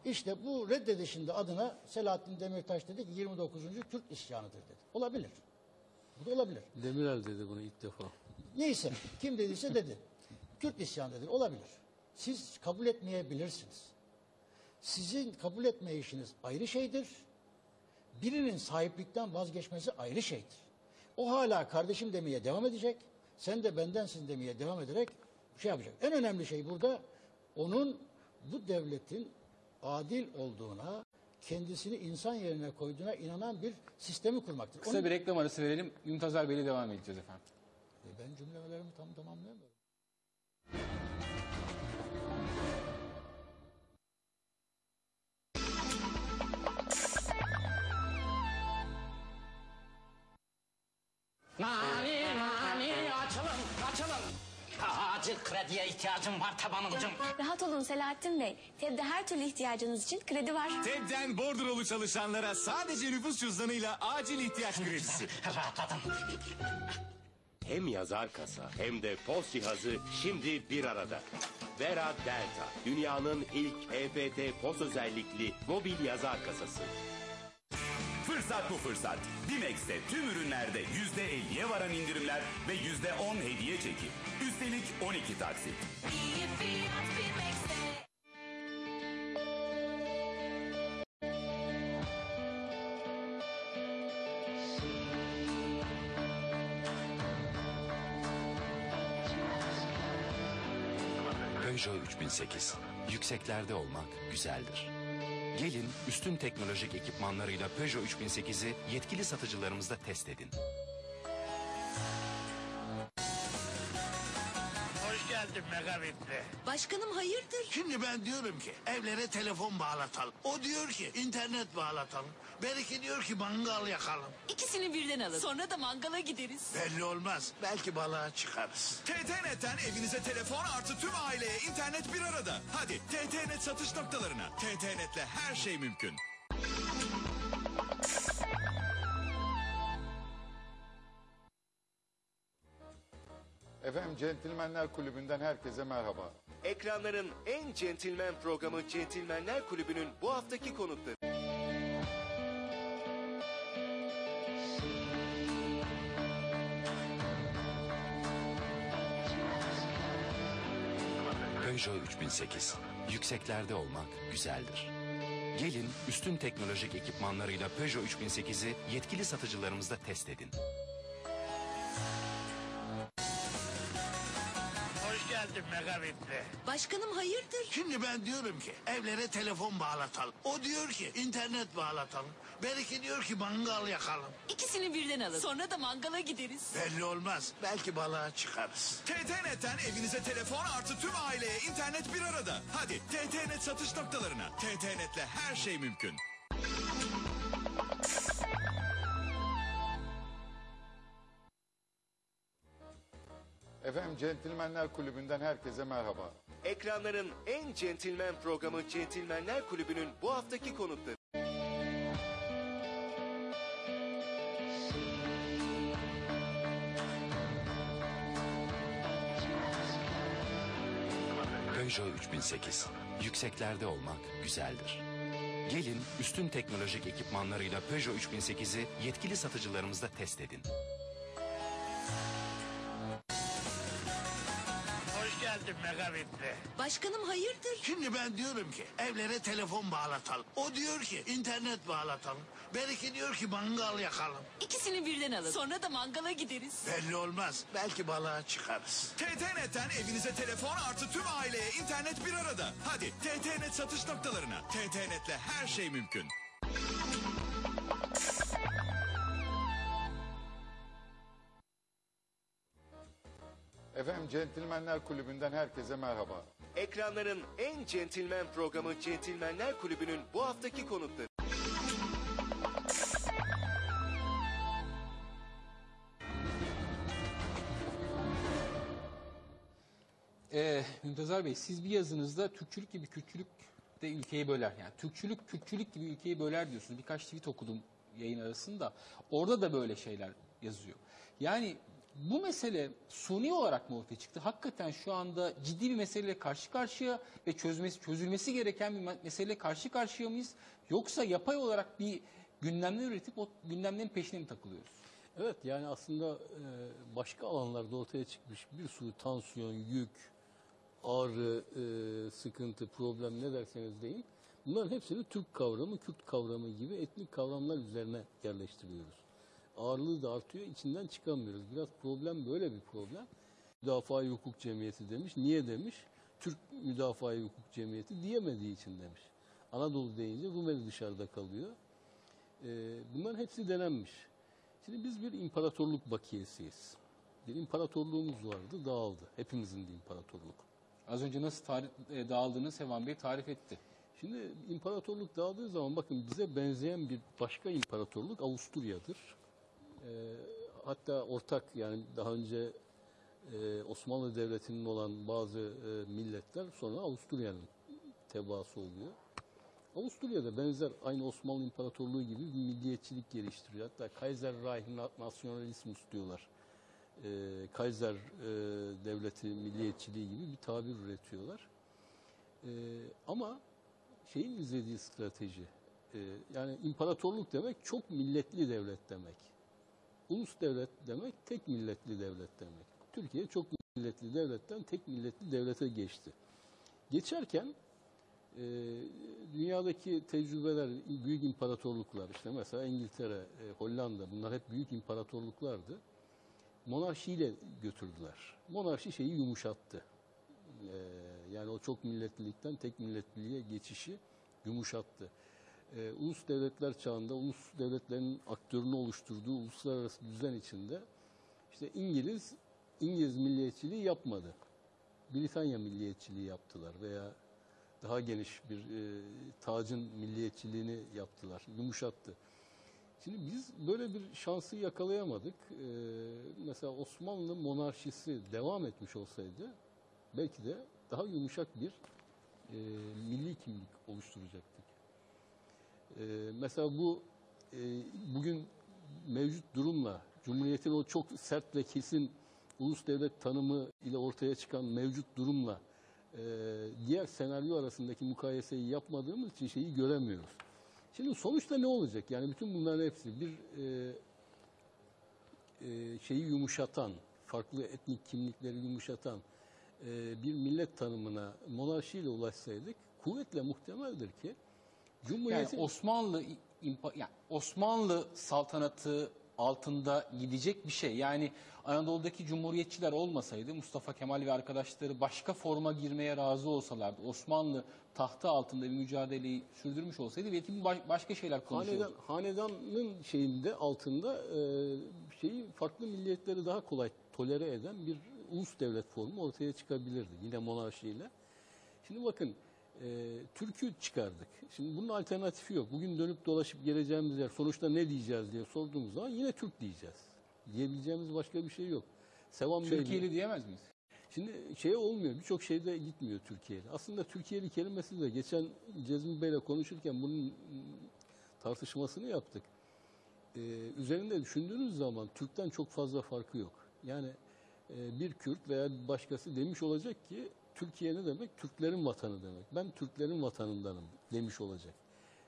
işte bu reddedişinde adına Selahattin Demirtaş dedi ki 29. Türk isyanıdır dedi. Olabilir. Bu da olabilir. Demirel dedi bunu ilk defa. Neyse kim dediyse dedi. Kürt isyanıdır. Olabilir. Siz kabul etmeyebilirsiniz. Sizin kabul etme işiniz ayrı şeydir. Birinin sahiplikten vazgeçmesi ayrı şeydir. O hala kardeşim demeye devam edecek. sen de bendensin demeye devam ederek şey yapacak. En önemli şey burada onun bu devletin adil olduğuna, kendisini insan yerine koyduğuna inanan bir sistemi kurmaktır. Kısa Onun- bir reklam arası verelim. Mümtaz Bey'le devam edeceğiz efendim. E, Ben cümlelerimi tam tamamlayamıyorum. Nani nani açılın açılın. Acil krediye ihtiyacım var tabanımcım. Rahat olun Selahattin Bey. TEB'de her türlü ihtiyacınız için kredi var. TEB'den bordrolu çalışanlara sadece nüfus cüzdanıyla acil ihtiyaç kredisi. [LAUGHS] Rahatladım. Hem yazar kasa hem de POS cihazı şimdi bir arada. Vera Delta, dünyanın ilk EFT POS özellikli mobil yazar kasası. Fırsat bu fırsat. Dimex'te tüm ürünlerde yüzde 50'ye varan indirimler ve yüzde 10 hediye çeki. Üstelik 12 taksit. Peugeot 3008. Yükseklerde olmak güzeldir. Gelin üstün teknolojik ekipmanlarıyla Peugeot 3008'i yetkili satıcılarımızda test edin. Hoş geldin Megabit'le. Başkanım hayırdır? Şimdi ben diyorum ki evlere telefon bağlatalım. O diyor ki internet bağlatalım. Belki diyor ki mangal yakalım. İkisini birden alın. Sonra da mangala gideriz. Belli olmaz. Belki balığa çıkarız. TTNet'ten evinize telefon artı tüm aileye internet bir arada. Hadi TTNet satış noktalarına. TTNet'le her şey mümkün. Efendim Centilmenler Kulübü'nden herkese merhaba. Ekranların en centilmen programı Centilmenler Kulübü'nün bu haftaki konukları. Peugeot 3008. Yükseklerde olmak güzeldir. Gelin üstün teknolojik ekipmanlarıyla Peugeot 3008'i yetkili satıcılarımızda test edin. Hoş geldin Megabit'le. Başkanım hayırdır? Şimdi ben diyorum ki evlere telefon bağlatalım. O diyor ki internet bağlatalım. Belki diyor ki mangal yakalım. İkisini birden alın. Sonra da mangala gideriz. Belli olmaz. Belki balığa çıkarız. TTNet'ten evinize telefon artı tüm aileye internet bir arada. Hadi TTNet satış noktalarına. TTNet'le her şey mümkün. Efendim Centilmenler Kulübü'nden herkese merhaba. Ekranların en centilmen programı Centilmenler Kulübü'nün bu haftaki konukları. Peugeot 3008. Yükseklerde olmak güzeldir. Gelin üstün teknolojik ekipmanlarıyla Peugeot 3008'i yetkili satıcılarımızda test edin. Geldin Megabit'le. Başkanım hayırdır? Şimdi ben diyorum ki evlere telefon bağlatalım. O diyor ki internet bağlatalım. Belki diyor ki mangal yakalım. İkisini birden alın. Sonra da mangala gideriz. Belli olmaz. Belki balığa çıkarız. TTNet'ten evinize telefon artı tüm aileye internet bir arada. Hadi TTNet satış noktalarına. TTNet'le her şey mümkün. Efendim Centilmenler Kulübü'nden herkese merhaba. Ekranların en centilmen programı Centilmenler Kulübü'nün bu haftaki konukları. Ee, Mümtazar Bey siz bir yazınızda Türkçülük gibi Kürtçülük de ülkeyi böler. Yani Türkçülük Kürtçülük gibi ülkeyi böler diyorsunuz. Birkaç tweet okudum yayın arasında. Orada da böyle şeyler yazıyor. Yani bu mesele suni olarak mı ortaya çıktı? Hakikaten şu anda ciddi bir meseleyle karşı karşıya ve çözmesi, çözülmesi gereken bir meseleyle karşı karşıya mıyız? Yoksa yapay olarak bir gündemler üretip o gündemlerin peşine mi takılıyoruz? Evet yani aslında e, başka alanlarda ortaya çıkmış bir sürü tansiyon, yük, ağrı, e, sıkıntı, problem ne derseniz deyin. Bunların hepsini Türk kavramı, Kürt kavramı gibi etnik kavramlar üzerine yerleştiriyoruz. Ağırlığı da artıyor. içinden çıkamıyoruz. Biraz problem böyle bir problem. Müdafaa-i Hukuk Cemiyeti demiş. Niye demiş? Türk Müdafaa-i Hukuk Cemiyeti diyemediği için demiş. Anadolu deyince Rumeli dışarıda kalıyor. Ee, bunların hepsi denenmiş. Şimdi biz bir imparatorluk bakiyesiyiz. Bir imparatorluğumuz vardı, dağıldı. Hepimizin de imparatorluk. Az önce nasıl tarih, e, dağıldığını Sevan Bey tarif etti. Şimdi imparatorluk dağıldığı zaman bakın bize benzeyen bir başka imparatorluk Avusturya'dır. Ee, hatta ortak yani daha önce e, Osmanlı Devleti'nin olan bazı e, milletler sonra Avusturya'nın tebaası oluyor. Avusturya'da benzer aynı Osmanlı İmparatorluğu gibi bir milliyetçilik geliştiriyor. Hatta Kaiserreich Nationalismus diyorlar. Ee, Kaiser e, devleti milliyetçiliği gibi bir tabir üretiyorlar. Ee, ama şeyin izlediği strateji, e, yani imparatorluk demek çok milletli devlet demek. Ulus devlet demek tek milletli devlet demek. Türkiye çok milletli devletten tek milletli devlete geçti. Geçerken e, dünyadaki tecrübeler, büyük imparatorluklar işte mesela İngiltere, e, Hollanda bunlar hep büyük imparatorluklardı. Monarşiyle götürdüler. Monarşi şeyi yumuşattı. E, yani o çok milletlilikten tek milletliliğe geçişi yumuşattı. E, ulus devletler çağında ulus devletlerin aktörünü oluşturduğu uluslararası düzen içinde işte İngiliz İngiliz milliyetçiliği yapmadı. Britanya milliyetçiliği yaptılar veya daha geniş bir e, tacın milliyetçiliğini yaptılar, yumuşattı. Şimdi biz böyle bir şansı yakalayamadık. E, mesela Osmanlı monarşisi devam etmiş olsaydı belki de daha yumuşak bir e, milli kimlik oluşturacaktık. E, mesela bu e, bugün mevcut durumla Cumhuriyet'in o çok sert ve kesin ulus devlet tanımı ile ortaya çıkan mevcut durumla e, diğer senaryo arasındaki mukayeseyi yapmadığımız için şeyi göremiyoruz. Şimdi sonuçta ne olacak? Yani bütün bunların hepsi bir e, e, şeyi yumuşatan, farklı etnik kimlikleri yumuşatan e, bir millet tanımına monarşiyle ulaşsaydık kuvvetle muhtemeldir ki Cumhuriyet'in... Yani Osmanlı yani Osmanlı saltanatı altında gidecek bir şey. Yani Anadolu'daki cumhuriyetçiler olmasaydı Mustafa Kemal ve arkadaşları başka forma girmeye razı olsalardı Osmanlı tahtı altında bir mücadeleyi sürdürmüş olsaydı belki baş- başka şeyler konuşulurdu. Hanedan, hanedanın şeyinde altında e, şeyi farklı milliyetleri daha kolay tolere eden bir ulus devlet formu ortaya çıkabilirdi yine monarşiyle. Şimdi bakın e, Türk'ü çıkardık. Şimdi bunun alternatifi yok. Bugün dönüp dolaşıp geleceğimiz yer sonuçta ne diyeceğiz diye sorduğumuz zaman yine Türk diyeceğiz. Diyebileceğimiz başka bir şey yok. Sevan Bey- Türkiye'li diyemez miyiz? Şimdi şey olmuyor, birçok şeyde gitmiyor Türkiye'li. Aslında Türkiye'li kelimesi de geçen Cezmi Bey'le konuşurken bunun tartışmasını yaptık. Ee, üzerinde düşündüğünüz zaman Türk'ten çok fazla farkı yok. Yani e, bir Kürt veya başkası demiş olacak ki Türkiye ne demek? Türklerin vatanı demek. Ben Türklerin vatanındanım demiş olacak.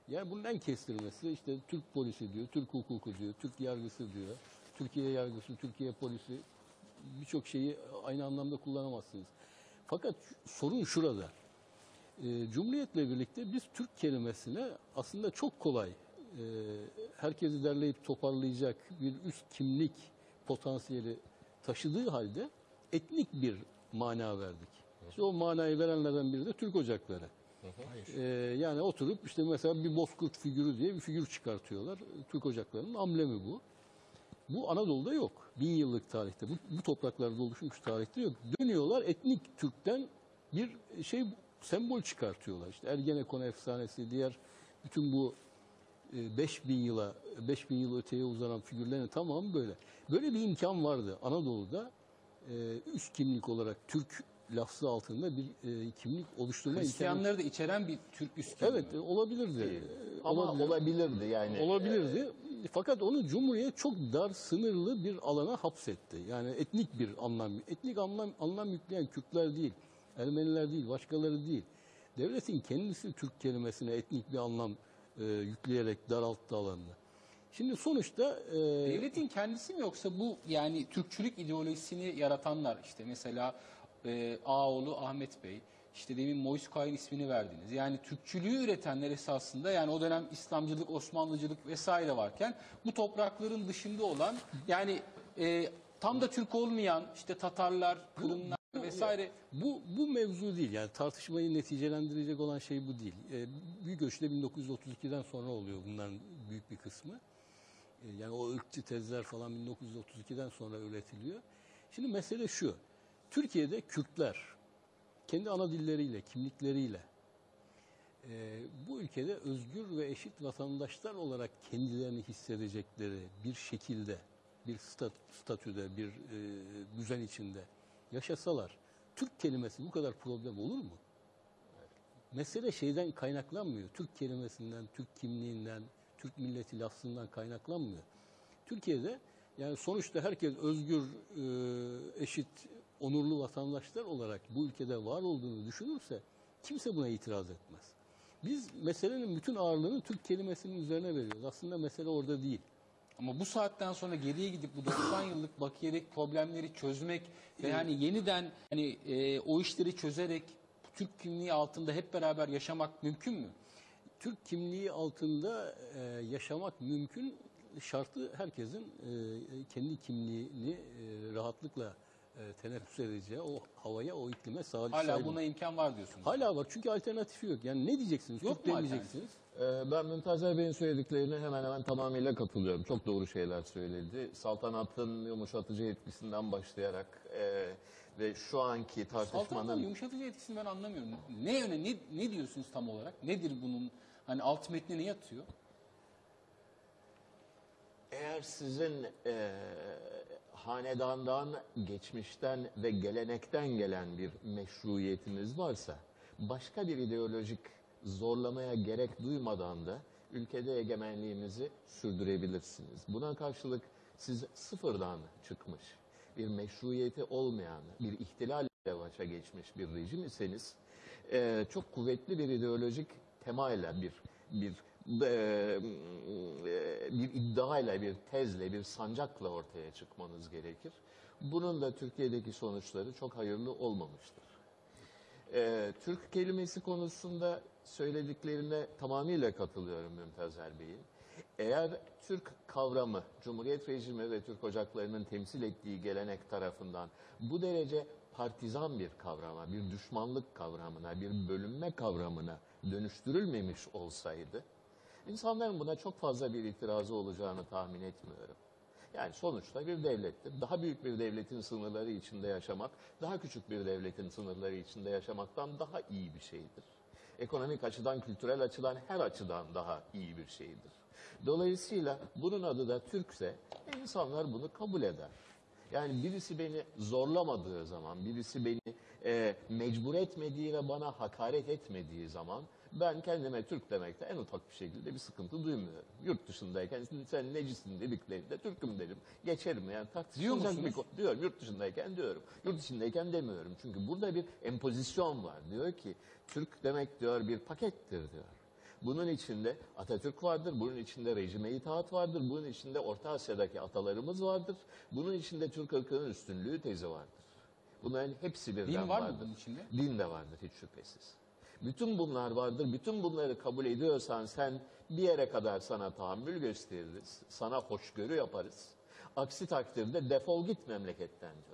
Yani bunun en kestirmesi işte Türk polisi diyor, Türk hukuku diyor, Türk yargısı diyor, Türkiye yargısı, Türkiye polisi birçok şeyi aynı anlamda kullanamazsınız. Fakat sorun şurada. E, Cumhuriyetle birlikte biz Türk kelimesine aslında çok kolay e, herkesi derleyip toparlayacak bir üst kimlik potansiyeli taşıdığı halde etnik bir mana verdik. İşte o manayı verenlerden biri de Türk Ocakları. Ee, yani oturup işte mesela bir bozkurt figürü diye bir figür çıkartıyorlar. Türk Ocakları'nın amblemi bu. Bu Anadolu'da yok. Bin yıllık tarihte, bu, bu topraklarda oluşmuş tarihte yok. Dönüyorlar etnik Türk'ten bir şey sembol çıkartıyorlar. İşte Ergenekon efsanesi, diğer bütün bu e, 5000 yıla, 5000 yıl öteye uzanan figürlerin tamamı böyle. Böyle bir imkan vardı Anadolu'da. E, üst kimlik olarak Türk lafzı altında bir e, kimlik oluşturma imkanı. Hristiyanları da içeren bir Türk üst kimliği. Evet e, olabilirdi. E, Ama olabilirdi yani. Olabilirdi. Fakat onu Cumhuriyet çok dar, sınırlı bir alana hapsetti. Yani etnik bir anlam, etnik anlam anlam yükleyen Kürtler değil, Ermeniler değil, başkaları değil. Devletin kendisi Türk kelimesine etnik bir anlam e, yükleyerek daralttı alanını. Şimdi sonuçta e, Devletin kendisi mi yoksa bu yani Türkçülük ideolojisini yaratanlar işte mesela e, Ağoğlu Ahmet Bey, işte demin Moise Kayın ismini verdiniz. Yani Türkçülüğü üretenler esasında yani o dönem İslamcılık, Osmanlıcılık vesaire varken bu toprakların dışında olan yani e, tam da Türk olmayan işte Tatarlar, Kırımlar vesaire Bu bu mevzu değil. Yani tartışmayı neticelendirecek olan şey bu değil. Ee, büyük ölçüde 1932'den sonra oluyor bunların büyük bir kısmı. Ee, yani o ırkçı tezler falan 1932'den sonra üretiliyor. Şimdi mesele şu. Türkiye'de Kürtler kendi ana dilleriyle, kimlikleriyle e, bu ülkede özgür ve eşit vatandaşlar olarak kendilerini hissedecekleri bir şekilde, bir stat, statüde, bir e, düzen içinde yaşasalar Türk kelimesi bu kadar problem olur mu? Mesele şeyden kaynaklanmıyor. Türk kelimesinden, Türk kimliğinden, Türk milleti lafzından kaynaklanmıyor. Türkiye'de yani sonuçta herkes özgür, e, eşit, onurlu vatandaşlar olarak bu ülkede var olduğunu düşünürse kimse buna itiraz etmez. Biz meselenin bütün ağırlığını Türk kelimesinin üzerine veriyoruz. Aslında mesele orada değil. Ama bu saatten sonra geriye gidip bu 90 yıllık bakiyedeki problemleri çözmek ve yani yeniden hani e, o işleri çözerek Türk kimliği altında hep beraber yaşamak mümkün mü? Türk kimliği altında e, yaşamak mümkün. Şartı herkesin e, kendi kimliğini e, rahatlıkla e, teneffüs edeceği o havaya, o iklime sahip. Hala sahip- buna imkan var diyorsunuz. Hala var çünkü alternatifi yok. Yani ne diyeceksiniz? Yok Türk mu demeyeceksiniz. Ee, Ben Mümtazer Bey'in söylediklerine hemen hemen tamamıyla katılıyorum. Çok doğru şeyler söyledi. Saltanatın yumuşatıcı etkisinden başlayarak e, ve şu anki Saltanatın tartışmanın... yumuşatıcı etkisini ben anlamıyorum. Ne yöne, ne, ne diyorsunuz tam olarak? Nedir bunun hani alt metni ne yatıyor? Eğer sizin e, hanedandan, geçmişten ve gelenekten gelen bir meşruiyetiniz varsa, başka bir ideolojik zorlamaya gerek duymadan da ülkede egemenliğinizi sürdürebilirsiniz. Buna karşılık siz sıfırdan çıkmış, bir meşruiyeti olmayan, bir ihtilalle başa geçmiş bir rejim iseniz, e, çok kuvvetli bir ideolojik temayla, bir bir e, bir iddiayla, bir tezle, bir sancakla ortaya çıkmanız gerekir. Bunun da Türkiye'deki sonuçları çok hayırlı olmamıştır. E, Türk kelimesi konusunda söylediklerine tamamıyla katılıyorum Mümtazer Bey'in. Eğer Türk kavramı, Cumhuriyet rejimi ve Türk ocaklarının temsil ettiği gelenek tarafından bu derece partizan bir kavrama, bir düşmanlık kavramına, bir bölünme kavramına dönüştürülmemiş olsaydı, insanların buna çok fazla bir itirazı olacağını tahmin etmiyorum. Yani sonuçta bir devlettir. Daha büyük bir devletin sınırları içinde yaşamak, daha küçük bir devletin sınırları içinde yaşamaktan daha iyi bir şeydir. Ekonomik açıdan, kültürel açıdan, her açıdan daha iyi bir şeydir. Dolayısıyla bunun adı da Türkse insanlar bunu kabul eder. Yani birisi beni zorlamadığı zaman, birisi beni e, mecbur etmediği ve bana hakaret etmediği zaman ben kendime Türk demekte en ufak bir şekilde bir sıkıntı duymuyorum. Yurt dışındayken sen necisin dediklerinde Türk'üm derim. Geçerim yani tartışılacak Diyor bir konu. Diyorum yurt dışındayken diyorum. Yurt içindeyken demiyorum. Çünkü burada bir empozisyon var. Diyor ki Türk demek diyor bir pakettir diyor. Bunun içinde Atatürk vardır, bunun içinde rejime itaat vardır, bunun içinde Orta Asya'daki atalarımız vardır, bunun içinde Türk ırkının üstünlüğü tezi vardır. Bunların hepsi birden Din var mı vardır. bunun içinde? Din de vardır hiç şüphesiz. Bütün bunlar vardır. Bütün bunları kabul ediyorsan sen bir yere kadar sana tahammül gösteririz. Sana hoşgörü yaparız. Aksi takdirde defol git memleketten diyorlar.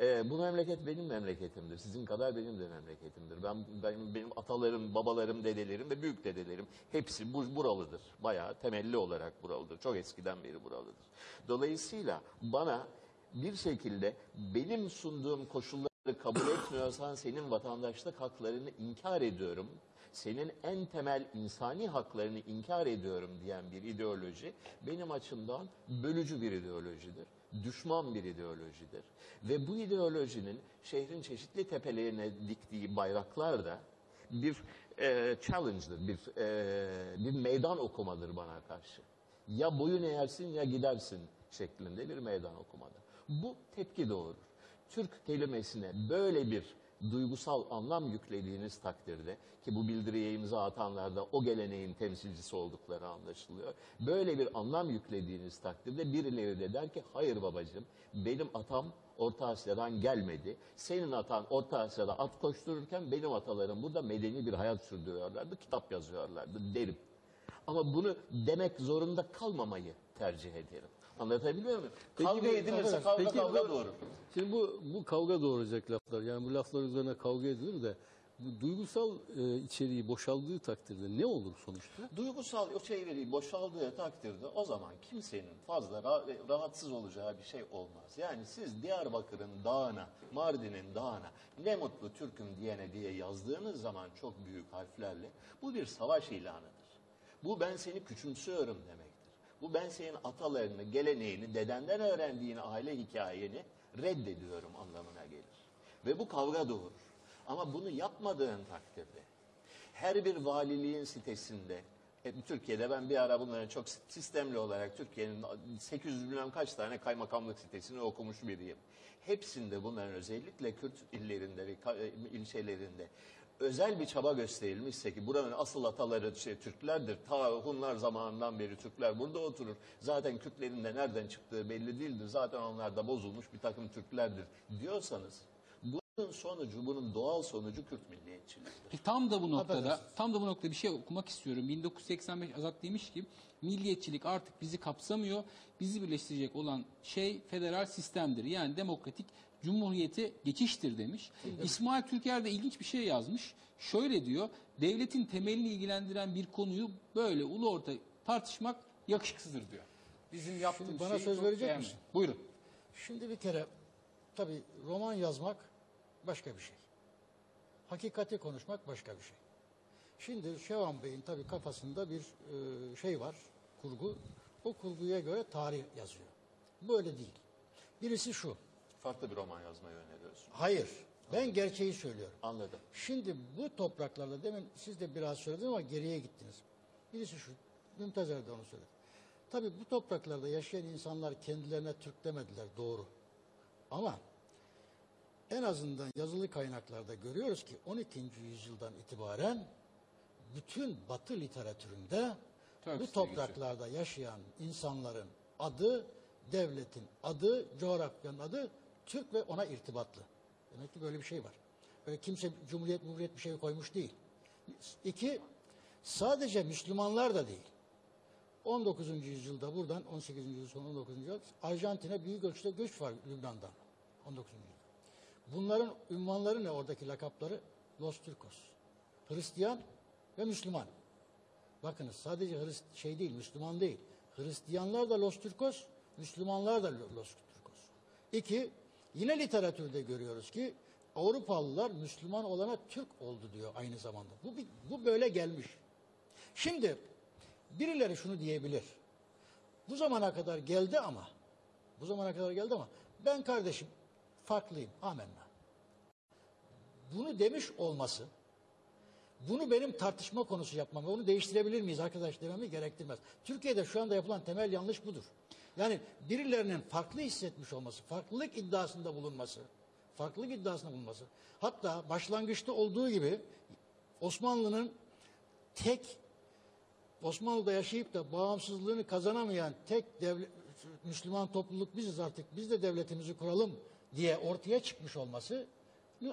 Ee, bu memleket benim memleketimdir. Sizin kadar benim de memleketimdir. Ben, benim, benim atalarım, babalarım, dedelerim ve büyük dedelerim hepsi bu, buralıdır. Bayağı temelli olarak buralıdır. Çok eskiden beri buralıdır. Dolayısıyla bana bir şekilde benim sunduğum koşulları kabul etmiyorsan senin vatandaşlık haklarını inkar ediyorum. Senin en temel insani haklarını inkar ediyorum diyen bir ideoloji benim açımdan bölücü bir ideolojidir. Düşman bir ideolojidir. Ve bu ideolojinin şehrin çeşitli tepelerine diktiği bayraklar da bir e, challenge'dır, bir, e, bir meydan okumadır bana karşı. Ya boyun eğersin ya gidersin şeklinde bir meydan okumadır. Bu tepki doğurur. Türk kelimesine böyle bir duygusal anlam yüklediğiniz takdirde ki bu bildiriye imza atanlarda o geleneğin temsilcisi oldukları anlaşılıyor. Böyle bir anlam yüklediğiniz takdirde birileri de der ki hayır babacığım benim atam Orta Asya'dan gelmedi. Senin atan Orta Asya'da at koştururken benim atalarım burada medeni bir hayat sürdürüyorlardı. Kitap yazıyorlardı derim. Ama bunu demek zorunda kalmamayı tercih ederim. Anlatabiliyor muyum? kavga bu- edilirse kavga peki kavga bu- doğurur. Şimdi bu bu kavga doğuracak laflar. Yani bu laflar üzerine kavga edilir de bu duygusal e, içeriği boşaldığı takdirde ne olur sonuçta? Duygusal o çevreyi boşaldığı takdirde o zaman kimsenin fazla ra- rahatsız olacağı bir şey olmaz. Yani siz Diyarbakır'ın dağına, Mardin'in dağına ne mutlu Türk'üm diyene diye yazdığınız zaman çok büyük harflerle bu bir savaş ilanıdır. Bu ben seni küçümsüyorum demektir. Bu ben senin atalarını, geleneğini, dedenden öğrendiğin aile hikayeni reddediyorum anlamına gelir. Ve bu kavga doğurur. Ama bunu yapmadığın takdirde her bir valiliğin sitesinde hep Türkiye'de ben bir ara bunların çok sistemli olarak Türkiye'nin 800 bilmem kaç tane kaymakamlık sitesini okumuş biriyim. Hepsinde bunların özellikle Kürt illerinde e, ilçelerinde özel bir çaba gösterilmişse ki buranın asıl ataları şey, Türklerdir. Ta Hunlar zamanından beri Türkler burada oturur. Zaten Kürtlerin de nereden çıktığı belli değildir. Zaten onlar da bozulmuş bir takım Türklerdir diyorsanız bunun sonucu, bunun doğal sonucu Kürt milliyetçiliğidir. E, Tam da bu noktada, Affedersiniz. tam da bu noktada bir şey okumak istiyorum. 1985 Azat demiş ki milliyetçilik artık bizi kapsamıyor. Bizi birleştirecek olan şey federal sistemdir. Yani demokratik cumhuriyete geçiştir demiş. İsmail Türker de ilginç bir şey yazmış. Şöyle diyor, devletin temelini ilgilendiren bir konuyu böyle ulu orta tartışmak yakışıksızdır diyor. Bizim yaptığımız bana şeyi söz çok verecek beğenmedim. misin? Buyurun. Şimdi bir kere tabii roman yazmak başka bir şey. Hakikati konuşmak başka bir şey. Şimdi Şevan Bey'in tabii kafasında bir e, şey var, kurgu. O kurguya göre tarih yazıyor. Böyle değil. Birisi şu. Farklı bir roman yazmayı öneriyorsun. Hayır. Ben gerçeği söylüyorum. Anladım. Şimdi bu topraklarda demin siz de biraz söylediniz ama geriye gittiniz. Birisi şu. Mümtaz de onu söyledi. Tabii bu topraklarda yaşayan insanlar kendilerine Türk demediler doğru. Ama en azından yazılı kaynaklarda görüyoruz ki 12. yüzyıldan itibaren bütün Batı literatüründe Türk bu topraklarda yaşayan insanların adı, devletin adı, coğrafyanın adı Türk ve ona irtibatlı. Demek ki böyle bir şey var. Böyle kimse cumhuriyet, cumhuriyet bir şey koymuş değil. İki, sadece Müslümanlar da değil. 19. yüzyılda buradan 18. yüzyıl sonu 19. yüzyıl Arjantin'e büyük ölçüde göç var Lübnan'dan 19. yüzyılda. Bunların ünvanları ne oradaki lakapları? Los Turcos. Hristiyan ve Müslüman. Bakınız sadece Hrist şey değil, Müslüman değil. Hristiyanlar da Los Turcos, Müslümanlar da Los Turcos. İki, yine literatürde görüyoruz ki Avrupalılar Müslüman olana Türk oldu diyor aynı zamanda. Bu, bu böyle gelmiş. Şimdi birileri şunu diyebilir. Bu zamana kadar geldi ama, bu zamana kadar geldi ama ben kardeşim farklıyım. Amenna. Bunu demiş olması, bunu benim tartışma konusu yapmam, onu değiştirebilir miyiz arkadaş dememi gerektirmez. Türkiye'de şu anda yapılan temel yanlış budur. Yani birilerinin farklı hissetmiş olması, farklılık iddiasında bulunması, farklılık iddiasında bulunması. Hatta başlangıçta olduğu gibi Osmanlı'nın tek Osmanlı'da yaşayıp da bağımsızlığını kazanamayan tek devlet, Müslüman topluluk biziz artık. Biz de devletimizi kuralım diye ortaya çıkmış olması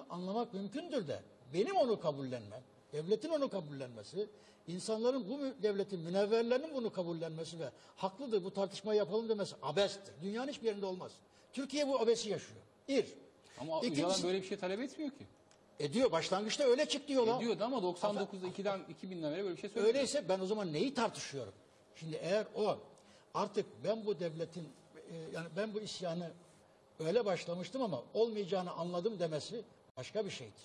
anlamak mümkündür de benim onu kabullenmem, devletin onu kabullenmesi, insanların bu devletin münevverlerinin bunu kabullenmesi ve haklıdır bu tartışmayı yapalım demesi abestir. Dünyanın hiçbir yerinde olmaz. Türkiye bu abesi yaşıyor. Bir. Ama İkincisi- Öcalan böyle bir şey talep etmiyor ki. Ediyor. Başlangıçta öyle çıktı yola. Ediyordu ama 99'da 2'den 2000'den beri böyle bir şey söylemiyor. Öyleyse ben o zaman neyi tartışıyorum? Şimdi eğer o artık ben bu devletin e, yani ben bu isyanı öyle başlamıştım ama olmayacağını anladım demesi başka bir şeydir.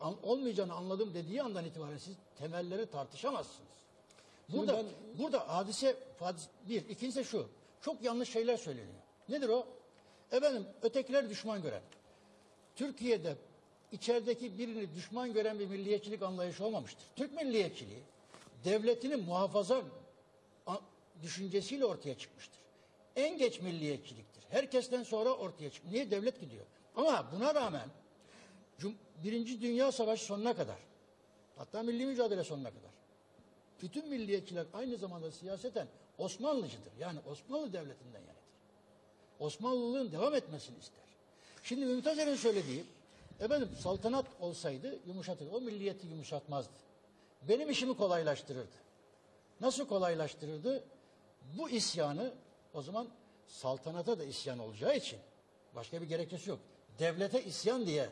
An- olmayacağını anladım dediği andan itibaren siz temelleri tartışamazsınız. Burada burada hadise hadis- bir, ikincisi şu. Çok yanlış şeyler söyleniyor. Nedir o? Efendim ötekiler düşman gören. Türkiye'de içerideki birini düşman gören bir milliyetçilik anlayışı olmamıştır. Türk milliyetçiliği devletinin muhafaza düşüncesiyle ortaya çıkmıştır. En geç milliyetçiliktir. Herkesten sonra ortaya çık. Niye devlet gidiyor? Ama buna rağmen Birinci Dünya Savaşı sonuna kadar hatta milli mücadele sonuna kadar bütün milliyetçiler aynı zamanda siyaseten Osmanlıcıdır. Yani Osmanlı Devleti'nden yanıdır. Osmanlılığın devam etmesini ister. Şimdi Mümtaz Er'in söylediği, efendim saltanat olsaydı yumuşatır. O milliyeti yumuşatmazdı. Benim işimi kolaylaştırırdı. Nasıl kolaylaştırırdı? Bu isyanı o zaman saltanata da isyan olacağı için başka bir gerekçesi yok. Devlete isyan diye,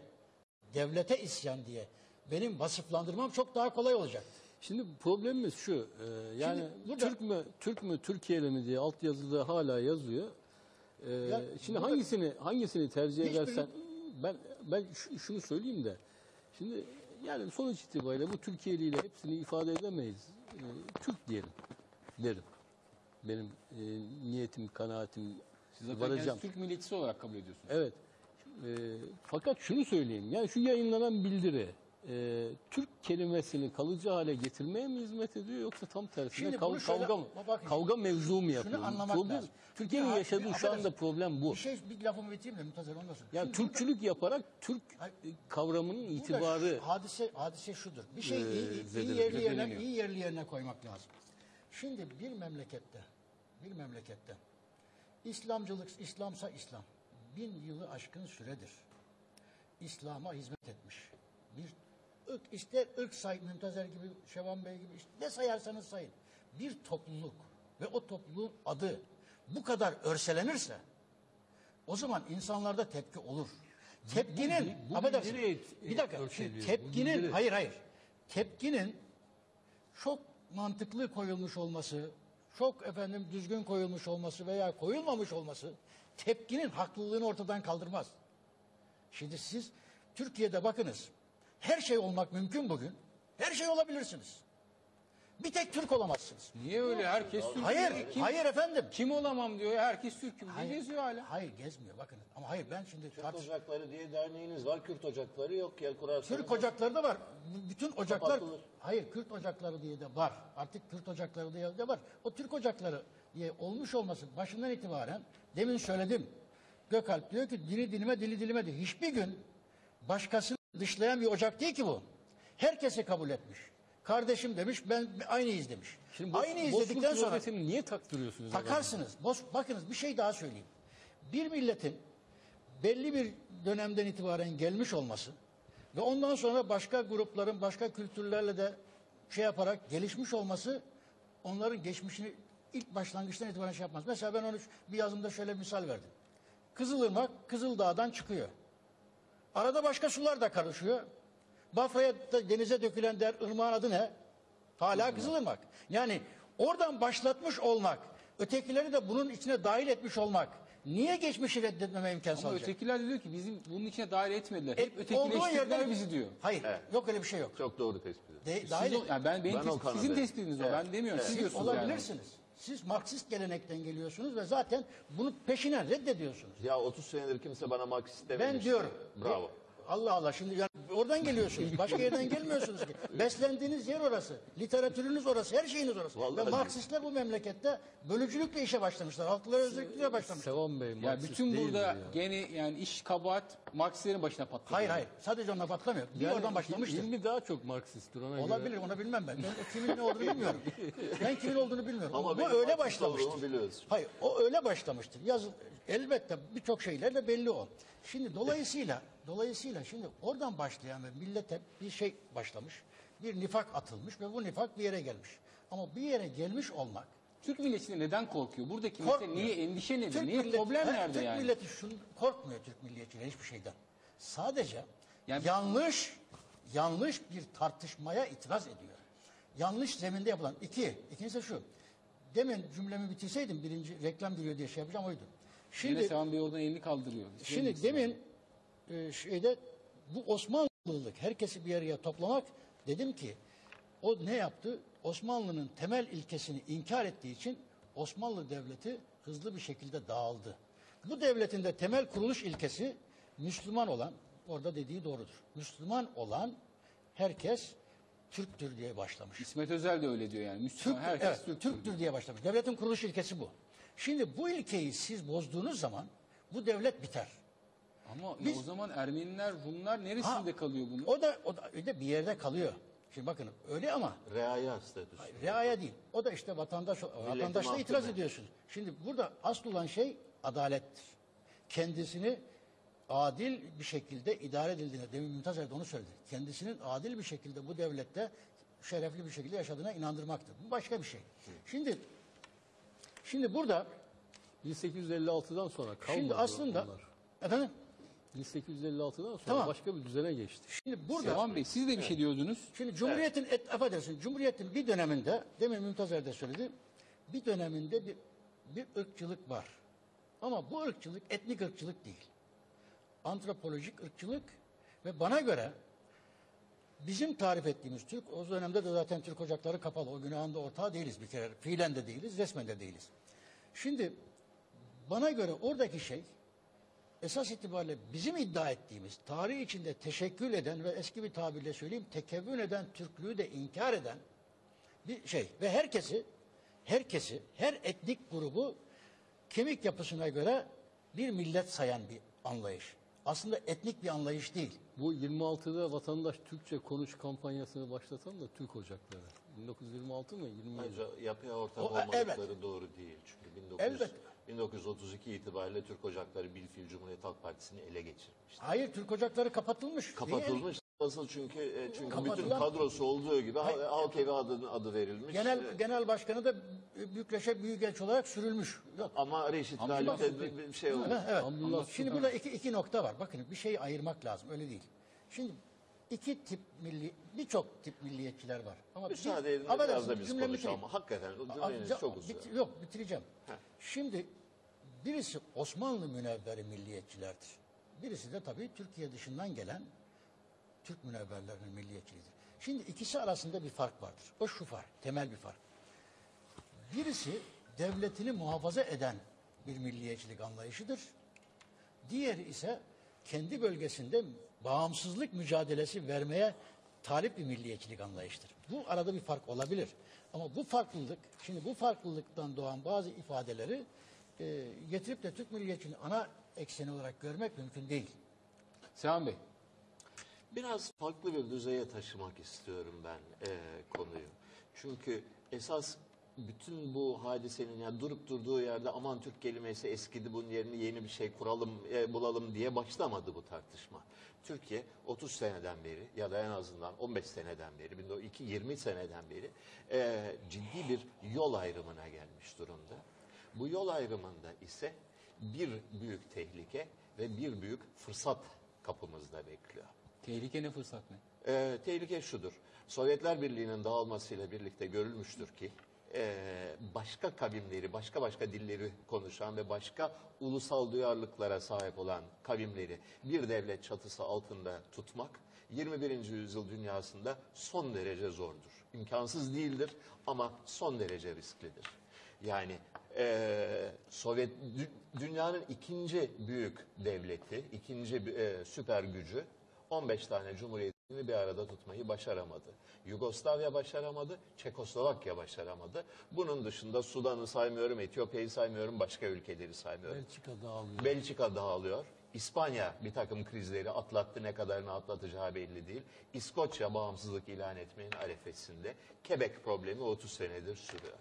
devlete isyan diye benim vasıflandırmam çok daha kolay olacaktı. Şimdi problemimiz şu. e, yani Şimdi burada- Türk mü Türk mü Türkiye'li mi diye altyazıda hala yazıyor. E, Ya şimdi burada- hangisini hangisini tercih Hiçbiri- edersen ben ben şu- şunu söyleyeyim de şimdi yani sonuç itibariyle bu Türkiye'li ile hepsini ifade edemeyiz. E, Türk diyelim derim. Benim e, niyetim, kanaatim Siz zaten varacağım. kendinizi Türk milliyetçisi olarak kabul ediyorsunuz. Evet. E, fakat şunu söyleyeyim. Yani şu yayınlanan bildiri e, Türk kelimesini kalıcı hale getirmeye mi hizmet ediyor yoksa tam tersine Şimdi kav- şöyle- kavga mı? bakın, kavga mevzu mu yapıyor? Şunu anlamak Problem- lazım. Türkiye'nin Ya, yaşadığı şu anda problem bu. Bir şey bir lafımı bitireyim de Mümtaz Er ondan sonra. Yani Şimdi Türkçülük yaparak Türk Hayır. e, kavramının burada itibarı şu hadise hadise şudur. Bir şey Ee, iyi, iyi, zedeler- yerli yerine iyi yerli yerine koymak lazım. Şimdi bir memlekette bir memlekette İslamcılık İslamsa İslam bin yılı aşkın süredir. İslam'a hizmet etmiş. Bir ırk, ister ırk say, Mümtazer gibi, Şevan Bey gibi, işte ne sayarsanız sayın. Bir topluluk ve o topluluğun adı bu kadar örselenirse o zaman insanlarda tepki olur. Tepkinin, bu affedersin, bildiri, e, bir dakika, şimdi Bu tepkinin, bildiri. hayır hayır, tepkinin çok mantıklı koyulmuş olması, çok efendim düzgün koyulmuş olması veya koyulmamış olması tepkinin haklılığını ortadan kaldırmaz. Şimdi siz Türkiye'de bakınız. Her şey olmak mümkün bugün. Her şey olabilirsiniz. Bir tek Türk olamazsınız. Niye öyle? Herkes Türk. Hayır, Kim, hayır efendim. kim olamam diyor. Herkes Türk'üm. Ne geziyor hala? Hayır gezmiyor bakınız. Ama hayır ben şimdi Kürt tartış- Ocakları diye derneğiniz var. Kürt Ocakları yok ya kurarsanız. Türk ocakları da var. Bütün ocaklar Kapatılır. hayır Kürt ocakları diye de var. Artık Kürt ocakları diye de var. O Türk ocakları diye olmuş olması başından itibaren demin söyledim. Gökalp diyor ki dini dilime dili dilime diyor. Hiçbir gün başkasını dışlayan bir ocak değil ki bu. Herkesi kabul etmiş. Kardeşim demiş ben aynıyız demiş. Şimdi Bos- aynıyız Bosfor dedikten sonra niye taktırıyorsunuz? Takarsınız. Bos, bakınız bir şey daha söyleyeyim. Bir milletin belli bir dönemden itibaren gelmiş olması ve ondan sonra başka grupların, başka kültürlerle de şey yaparak gelişmiş olması onların geçmişini ilk başlangıçtan itibaren şey yapmaz. Mesela ben onu bir yazımda şöyle bir misal verdim. Kızılırmak Kızıldağ'dan çıkıyor. Arada başka sular da karışıyor. Bafra'ya da denize dökülen der ırmağın adı ne? Hala Kızılırmak. Yani oradan başlatmış olmak, ötekileri de bunun içine dahil etmiş olmak niye geçmişi reddetmeme imkan Ama sağlayacak? ötekiler de diyor ki bizim bunun içine dahil etmiyorlar. E, Hep ötekileştirdiler bizi diyor. Hayır, yok öyle bir şey yok. Çok doğru tespit. De, Siz dahil o- yani ben, benim Ben o tespit- kanadayım. sizin tespitiniz o. Ben demiyorum. Siz Siz diyorsunuz yani. olabilirsiniz. Siz Marksist gelenekten geliyorsunuz ve zaten bunu peşinen reddediyorsunuz. Ya 30 senedir kimse bana Marksist dememişti. Ben diyorum. Bravo. Allah Allah şimdi yani oradan geliyorsunuz. Başka yerden gelmiyorsunuz ki. [LAUGHS] Beslendiğiniz yer orası. Literatürünüz orası. Her şeyiniz orası. Vallahi Ve Marksistler bu memlekette bölücülükle işe başlamışlar. Halklara özgürlükle başlamışlar. Sevan Bey Ya Marksist bütün burada ya. gene yani iş kabahat Marksistlerin başına patladı. Hayır hayır. Sadece onunla patlamıyor. Bir Yani oradan başlamıştır. İlmi daha çok Marksisttir ona Olabilir göre. onu bilmem ben. Ben kimin ne olduğunu bilmiyorum. [LAUGHS] ben kimin olduğunu bilmiyorum. Ama bu benim öyle olduğumu başlamıştır. biliyoruz. Hayır o öyle başlamıştır. Yazı, elbette birçok şeyler de belli o. Şimdi dolayısıyla dolayısıyla şimdi oradan başlayan ve millete bir şey başlamış. Bir nifak atılmış ve bu nifak bir yere gelmiş. Ama bir yere gelmiş olmak Türk milleti neden korkuyor? Buradaki mesele Korkmuyor. niye endişe nedir? Türk niye milleti- problem Hayır, nerede Türk yani? milleti şunu korkmuyor Türk milliyetçileri hiçbir şeyden. Sadece Yani- yanlış yanlış bir tartışmaya itiraz ediyor. Yanlış zeminde yapılan. iki. İkincisi şu. Demin cümlemi bitirseydim birinci reklam giriyor diye şey yapacağım oydu. Şimdi, Şimdi Sevan Bey oradan elini kaldırıyor. Şimdi demin e, şeyde bu Osmanlılık herkesi bir araya toplamak dedim ki o ne yaptı? Osmanlı'nın temel ilkesini inkar ettiği için Osmanlı Devleti hızlı bir şekilde dağıldı. Bu devletin de temel kuruluş ilkesi Müslüman olan, orada dediği doğrudur. Müslüman olan herkes Türktür diye başlamış. İsmet Özel de öyle diyor yani. Müslüman Türk, herkes evet, Türktür. Türktür diye başlamış. Devletin kuruluş ilkesi bu. Şimdi bu ilkeyi siz bozduğunuz zaman bu devlet biter. Ama Biz- o zaman Ermeniler, Rumlar neresinde Ha, kalıyor bunun? O da, o da öyle bir yerde kalıyor. Şimdi bakın öyle ama Reaya statüsü. reaya değil. O da işte vatandaş vatandaşla itiraz et. ediyorsun. Şimdi burada asıl olan şey adalettir. Kendisini adil bir şekilde idare edildiğine, demin Mümtaz Erdoğan onu söyledi. Kendisinin adil bir şekilde bu devlette şerefli bir şekilde yaşadığına inandırmaktır. Bu başka bir şey. Şimdi şimdi burada 1856'dan sonra kalmadı Şimdi aslında- onlar. efendim 1856'dan sonra Tamam. başka bir düzene geçti. şimdi burada Sevan Bey siz de bir şey diyordunuz. Şimdi Cumhuriyet'in et, affedersin Cumhuriyet'in bir döneminde demin Mümtaz Er de söyledi. Bir döneminde bir bir ırkçılık var. Ama bu ırkçılık etnik ırkçılık değil. Antropolojik ırkçılık ve bana göre bizim tarif ettiğimiz Türk o dönemde de zaten Türk ocakları kapalı. O günahında ortağı değiliz bir kere. Fiilen de değiliz, resmen de değiliz. Şimdi bana göre oradaki şey esas itibariyle bizim iddia ettiğimiz tarih içinde teşekkül eden ve eski bir tabirle söyleyeyim tekevvün eden Türklüğü de inkar eden bir şey ve herkesi herkesi her etnik grubu kemik yapısına göre bir millet sayan bir anlayış. Aslında etnik bir anlayış değil. Bu 26'da vatandaş Türkçe konuş kampanyasını başlatan da Türk ocakları. 1926 mı? 27. Ayrıca yapıya ortak O, olmadıkları evet. doğru değil. Çünkü 1900, Elbette. 1932 itibariyle Türk Ocakları Bilfil Cumhuriyet Halk Partisi'ni ele geçirmişti. Hayır Türk ocakları kapatılmış. Kapatılmış. Nasıl çünkü e, çünkü bütün Kapatılan- kadrosu olduğu gibi Hayır. halk evi adı, adı verilmiş. Genel E, genel başkanı da Büyükleşe Büyükelç olarak sürülmüş. Yok. ama Reşit Galip'te bir, bir şey oldu. Ha, evet. Şimdi burada iki, iki nokta var. Bakın bir şeyi ayırmak lazım. Öyle değil. Şimdi iki tip milli, birçok tip milliyetçiler var. Ama bir- Müsaade edin biraz da biz konuşalım. bitireyim. Hakikaten cümleniz çok bit- yok bitireceğim. Şimdi birisi Osmanlı münevveri milliyetçilerdir. Birisi de tabii Türkiye dışından gelen Türk münevverlerinin milliyetçiliğidir. Şimdi ikisi arasında bir fark vardır. O şu fark, temel bir fark. Birisi devletini muhafaza eden bir milliyetçilik anlayışıdır. Diğeri ise kendi bölgesinde bağımsızlık mücadelesi vermeye talip bir milliyetçilik anlayıştır. Bu arada bir fark olabilir. Ama bu farklılık, şimdi bu farklılıktan doğan bazı ifadeleri e, getirip de Türk milliyetçiliğini ana ekseni olarak görmek mümkün değil. Sevan Bey. Biraz farklı bir düzeye taşımak istiyorum ben e, konuyu. Çünkü esas bütün bu hadisenin yani durup durduğu yerde aman Türk kelimesi eskidi bunun yerine yeni bir şey kuralım e, bulalım diye başlamadı bu tartışma. Türkiye 30 seneden beri ya da en azından 15 seneden beri 20 seneden beri e, ciddi bir yol ayrımına gelmiş durumda. Bu yol ayrımında ise bir büyük tehlike ve bir büyük fırsat kapımızda bekliyor. Tehlike ne fırsat ne? Ee, tehlike şudur. Sovyetler Birliği'nin dağılmasıyla birlikte görülmüştür ki e, başka kavimleri, başka başka dilleri konuşan ve başka ulusal duyarlılıklara sahip olan kavimleri bir devlet çatısı altında tutmak 21. yüzyıl dünyasında son derece zordur. İmkansız değildir ama son derece risklidir. Yani e, Sovyet dü- dünyanın ikinci büyük devleti, ikinci e, süper gücü 15 tane cumhuriyetini bir arada tutmayı başaramadı. Yugoslavya başaramadı, Çekoslovakya başaramadı. Bunun dışında Sudan'ı saymıyorum, Etiyopya'yı saymıyorum, başka ülkeleri saymıyorum. Belçika dağılıyor. Belçika dağılıyor. İspanya bir takım krizleri atlattı ne kadarını atlatacağı belli değil. İskoçya bağımsızlık ilan etmenin arefesinde. Quebec problemi 30 senedir sürüyor.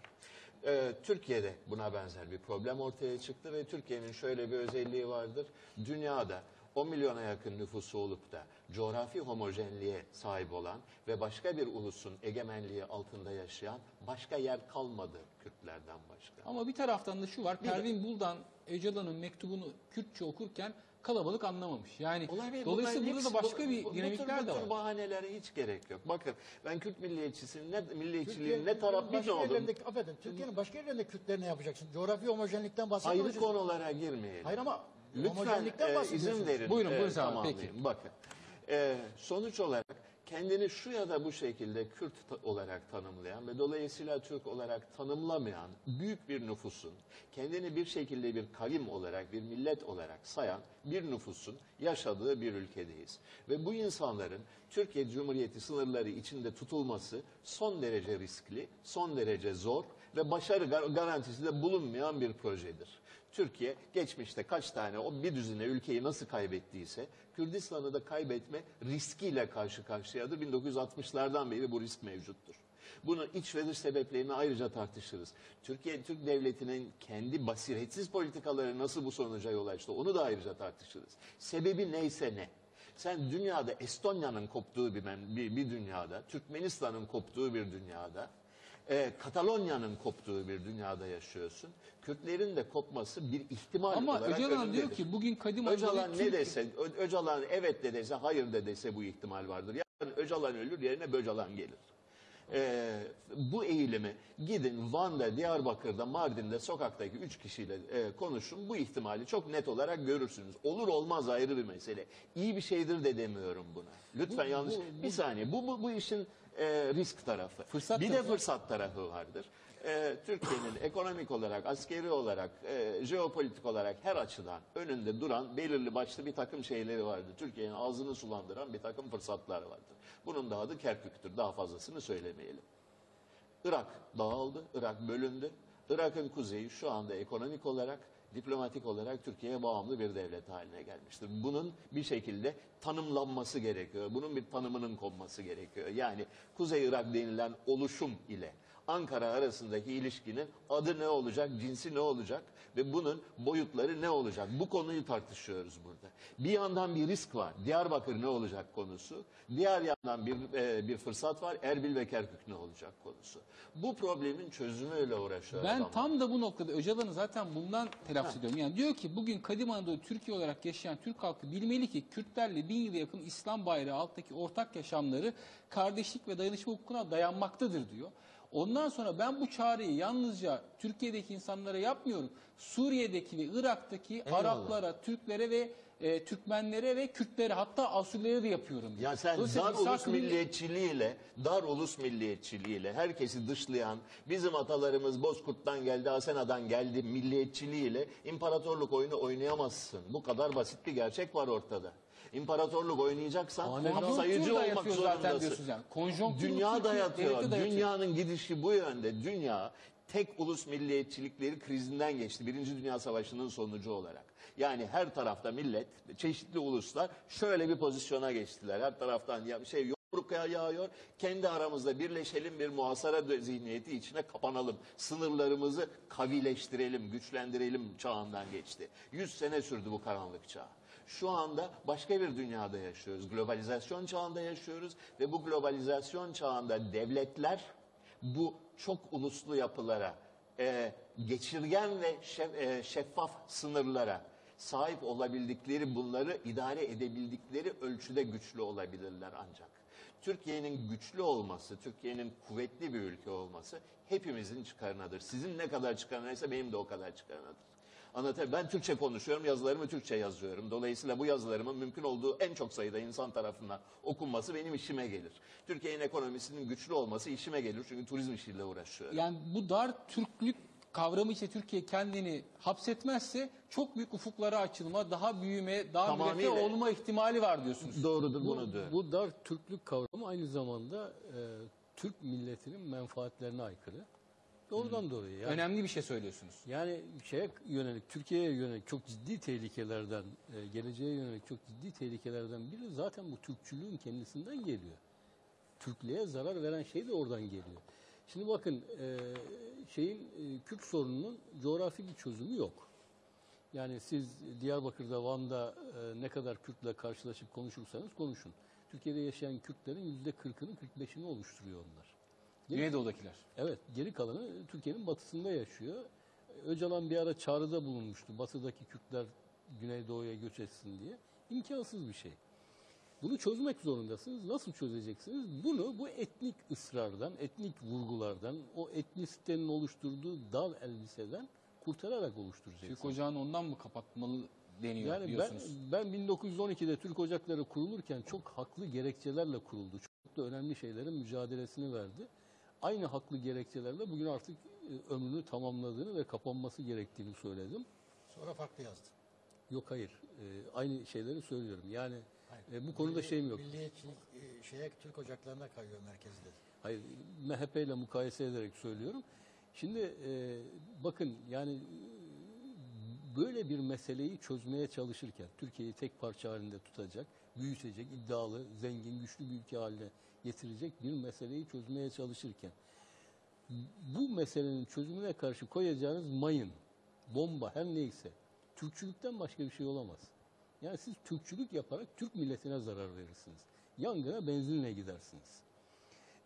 Ee, Türkiye'de buna benzer bir problem ortaya çıktı ve Türkiye'nin şöyle bir özelliği vardır. Dünyada 10 milyona yakın nüfusu olup da coğrafi homojenliğe sahip olan ve başka bir ulusun egemenliği altında yaşayan başka yer kalmadı Kürtlerden başka. Ama bir taraftan da şu var. Pervin Buldan Öcalan'ın mektubunu Kürtçe okurken kalabalık anlamamış. Yani Olabilir. dolayısıyla Bunların burada da hepsi- başka bu- bir bu- bu dinamikler tür, de Bu tür var. bahanelere hiç gerek yok. Bakın ben Kürt milliyetçisinin ne, milliyetçiliğin ne taraflı başka oldum. yerlerindeki, affedin, Türkiye'nin başka yerlerinde Kürtler ne yapacaksın? Coğrafi homojenlikten Ayrı bahsediyoruz. konulara girmeyelim. Hayır ama Lütfen homojenlikten e, bahsediyorsunuz. izin verin. Buyurun, e, buyurun Sami, tamamlayayım. peki. Bakın e, sonuç olarak kendini şu ya da bu şekilde Kürt olarak tanımlayan ve dolayısıyla Türk olarak tanımlamayan büyük bir nüfusun kendini bir şekilde bir kavim olarak, bir millet olarak sayan bir nüfusun yaşadığı bir ülkedeyiz. Ve bu insanların Türkiye Cumhuriyeti sınırları içinde tutulması son derece riskli, son derece zor ve başarı gar- garantisi de bulunmayan bir projedir. Türkiye geçmişte kaç tane o bir düzine ülkeyi nasıl kaybettiyse Kürdistan'ı da kaybetme riskiyle karşı karşıyadır. 1960'lardan beri bu risk mevcuttur. Bunun iç ve dış sebeplerini ayrıca tartışırız. Türkiye Türk devletinin kendi basiretsiz politikaları nasıl bu sonuca yol açtı onu da ayrıca tartışırız. Sebebi neyse ne. Sen dünyada Estonya'nın koptuğu bir, bir, bir dünyada, Türkmenistan'ın koptuğu bir dünyada, e, Katalonya'nın koptuğu bir dünyada yaşıyorsun. Kürtlerin de kopması bir ihtimal Ama olarak Öcalan diyor önündedir. ki bugün Kadim Öcalan ne Türk- dese, Ö- Öcalan evet de dese, hayır de dese bu ihtimal vardır. Yani Öcalan ölür yerine Böcalan gelir. Ee, bu eğilimi gidin Van'da, Diyarbakır'da, Mardin'de sokaktaki üç kişiyle e, konuşun. Bu ihtimali çok net olarak görürsünüz. Olur olmaz ayrı bir mesele. İyi bir şeydir de demiyorum buna. Lütfen Bu- yanlış. bu- bir saniye. Bu, bu, bu işin e, risk tarafı. Fırsat bir de tarafı. fırsat tarafı vardır. E, Türkiye'nin ekonomik olarak, askeri olarak, e, jeopolitik olarak her açıdan önünde duran belirli başlı bir takım şeyleri vardır. Türkiye'nin ağzını sulandıran bir takım fırsatlar vardır. Bunun da adı Kerkük'tür. Daha fazlasını söylemeyelim. Irak dağıldı, Irak bölündü. Irak'ın kuzeyi şu anda ekonomik olarak, diplomatik olarak Türkiye'ye bağımlı bir devlet haline gelmiştir. Bunun bir şekilde tanımlanması gerekiyor. Bunun bir tanımının konması gerekiyor. Yani Kuzey Irak denilen oluşum ile Ankara arasındaki ilişkinin adı ne olacak, cinsi ne olacak ve bunun boyutları ne olacak? Bu konuyu tartışıyoruz burada. Bir yandan bir risk var. Diyarbakır ne olacak konusu. Diğer yandan bir e, bir fırsat var. Erbil ve Kerkük ne olacak konusu. Bu problemin çözümüyle uğraşıyor. Ben adamlar. tam da bu noktada Öcalan'ı zaten bundan telaffuz ediyorum. Yani diyor ki bugün Kadim Anadolu Türkiye olarak yaşayan Türk halkı bilmeli ki Kürtlerle bin yıla yakın İslam bayrağı alttaki ortak yaşamları kardeşlik ve dayanışma hukukuna dayanmaktadır diyor. Ondan sonra ben bu çağrıyı yalnızca Türkiye'deki insanlara yapmıyorum. Suriye'deki ve Irak'taki Eyvallah. Araplara, Türklere ve e, Türkmenlere ve Kürtlere hatta Asurilere de yapıyorum. Ya sen dar ulus milliyetçiliğiyle, dar ulus milliyetçiliğiyle, herkesi dışlayan, bizim atalarımız Bozkurt'tan geldi, Asena'dan geldi milliyetçiliğiyle imparatorluk oyunu oynayamazsın. Bu kadar basit bir gerçek var ortada. İmparatorluk oynayacaksan kapsayıcı Konjonktür olmak zaten zorundasın. diyorsunuz yani. Konjonktür Dünya dayatıyor. dayatıyor. Dünyanın gidişi bu yönde. Dünya tek ulus milliyetçilikleri krizinden geçti. Birinci Dünya Savaşı'nın sonucu olarak. Yani her tarafta millet, çeşitli uluslar şöyle bir pozisyona geçtiler. Her taraftan ya şey yumruk yağıyor. Kendi aramızda birleşelim bir muhasara zihniyeti içine kapanalım. Sınırlarımızı kavileştirelim, güçlendirelim çağından geçti. Yüz sene sürdü bu karanlık çağ. Şu anda başka bir dünyada yaşıyoruz. Globalizasyon çağında yaşıyoruz ve bu globalizasyon çağında devletler bu çok uluslu yapılara, e, geçirgen ve şef- e, şeffaf sınırlara sahip olabildikleri, bunları idare edebildikleri ölçüde güçlü olabilirler ancak. Türkiye'nin güçlü olması, Türkiye'nin kuvvetli bir ülke olması hepimizin çıkarınadır. Sizin ne kadar çıkarınaysa benim de o kadar çıkarınadır. Anlatabiliyor Ben Türkçe konuşuyorum, yazılarımı Türkçe yazıyorum. Dolayısıyla bu yazılarımın mümkün olduğu en çok sayıda insan tarafından okunması benim işime gelir. Türkiye'nin ekonomisinin güçlü olması işime gelir çünkü turizm işiyle uğraşıyorum. Yani bu dar Türklük kavramı içinde Türkiye kendini hapsetmezse çok büyük ufuklara açılma, daha büyüme, daha Tamamıyla. olma ihtimali var diyorsunuz. Doğrudur Bu, bunu diyorum. bu dar Türklük kavramı aynı zamanda e, Türk milletinin menfaatlerine aykırı. Doğrudan doğruya. Yani, Önemli bir şey söylüyorsunuz. yani şeye yönelik, Türkiye'ye yönelik çok ciddi tehlikelerden, e, geleceğe yönelik çok ciddi tehlikelerden biri zaten bu Türkçülüğün kendisinden geliyor. Türklüğe zarar veren şey de oradan geliyor. Şimdi bakın e, şeyin e, Kürt sorununun coğrafi bir çözümü yok. Yani siz Diyarbakır'da, Van'da ne kadar Kürt'le karşılaşıp konuşursanız konuşun. Türkiye'de yaşayan Kürtlerin yüzde 40'ını 45'ini oluşturuyor onlar. Güneydoğu'dakiler. Evet, geri kalanı Türkiye'nin batısında yaşıyor. Öcalan bir ara çağrıda bulunmuştu. Batıdaki Kürtler Güneydoğu'ya göç etsin diye. İmkansız bir şey. Bunu çözmek zorundasınız. Nasıl çözeceksiniz? Bunu bu etnik ısrardan, etnik vurgulardan, o etnisitenin oluşturduğu dal elbiseden kurtararak oluşturacaksınız. Türk Ocağı'nı ondan mı kapatmalı deniyor Yani ben, diyorsunuz. ben 1912'de Türk Ocakları kurulurken çok haklı gerekçelerle kuruldu. Çok da önemli şeylerin mücadelesini verdi. Aynı haklı gerekçelerle bugün artık e, ömrünü tamamladığını ve kapanması gerektiğini söyledim. Sonra farklı yazdı. Yok hayır. E, aynı şeyleri söylüyorum. Yani e, bu konuda Milli- şeyim yok. Milliyetçilik e, şeye Türk ocaklarına kayıyor merkezde. Hayır, MHP ile mukayese ederek söylüyorum. Şimdi e, bakın yani böyle bir meseleyi çözmeye çalışırken Türkiye'yi tek parça halinde tutacak, büyütecek, iddialı, zengin, güçlü bir ülke haline getirecek bir meseleyi çözmeye çalışırken bu meselenin çözümüne karşı koyacağınız mayın, bomba her neyse Türkçülükten başka bir şey olamaz. Yani siz Türkçülük yaparak Türk milletine zarar verirsiniz. Yangına benzinle gidersiniz.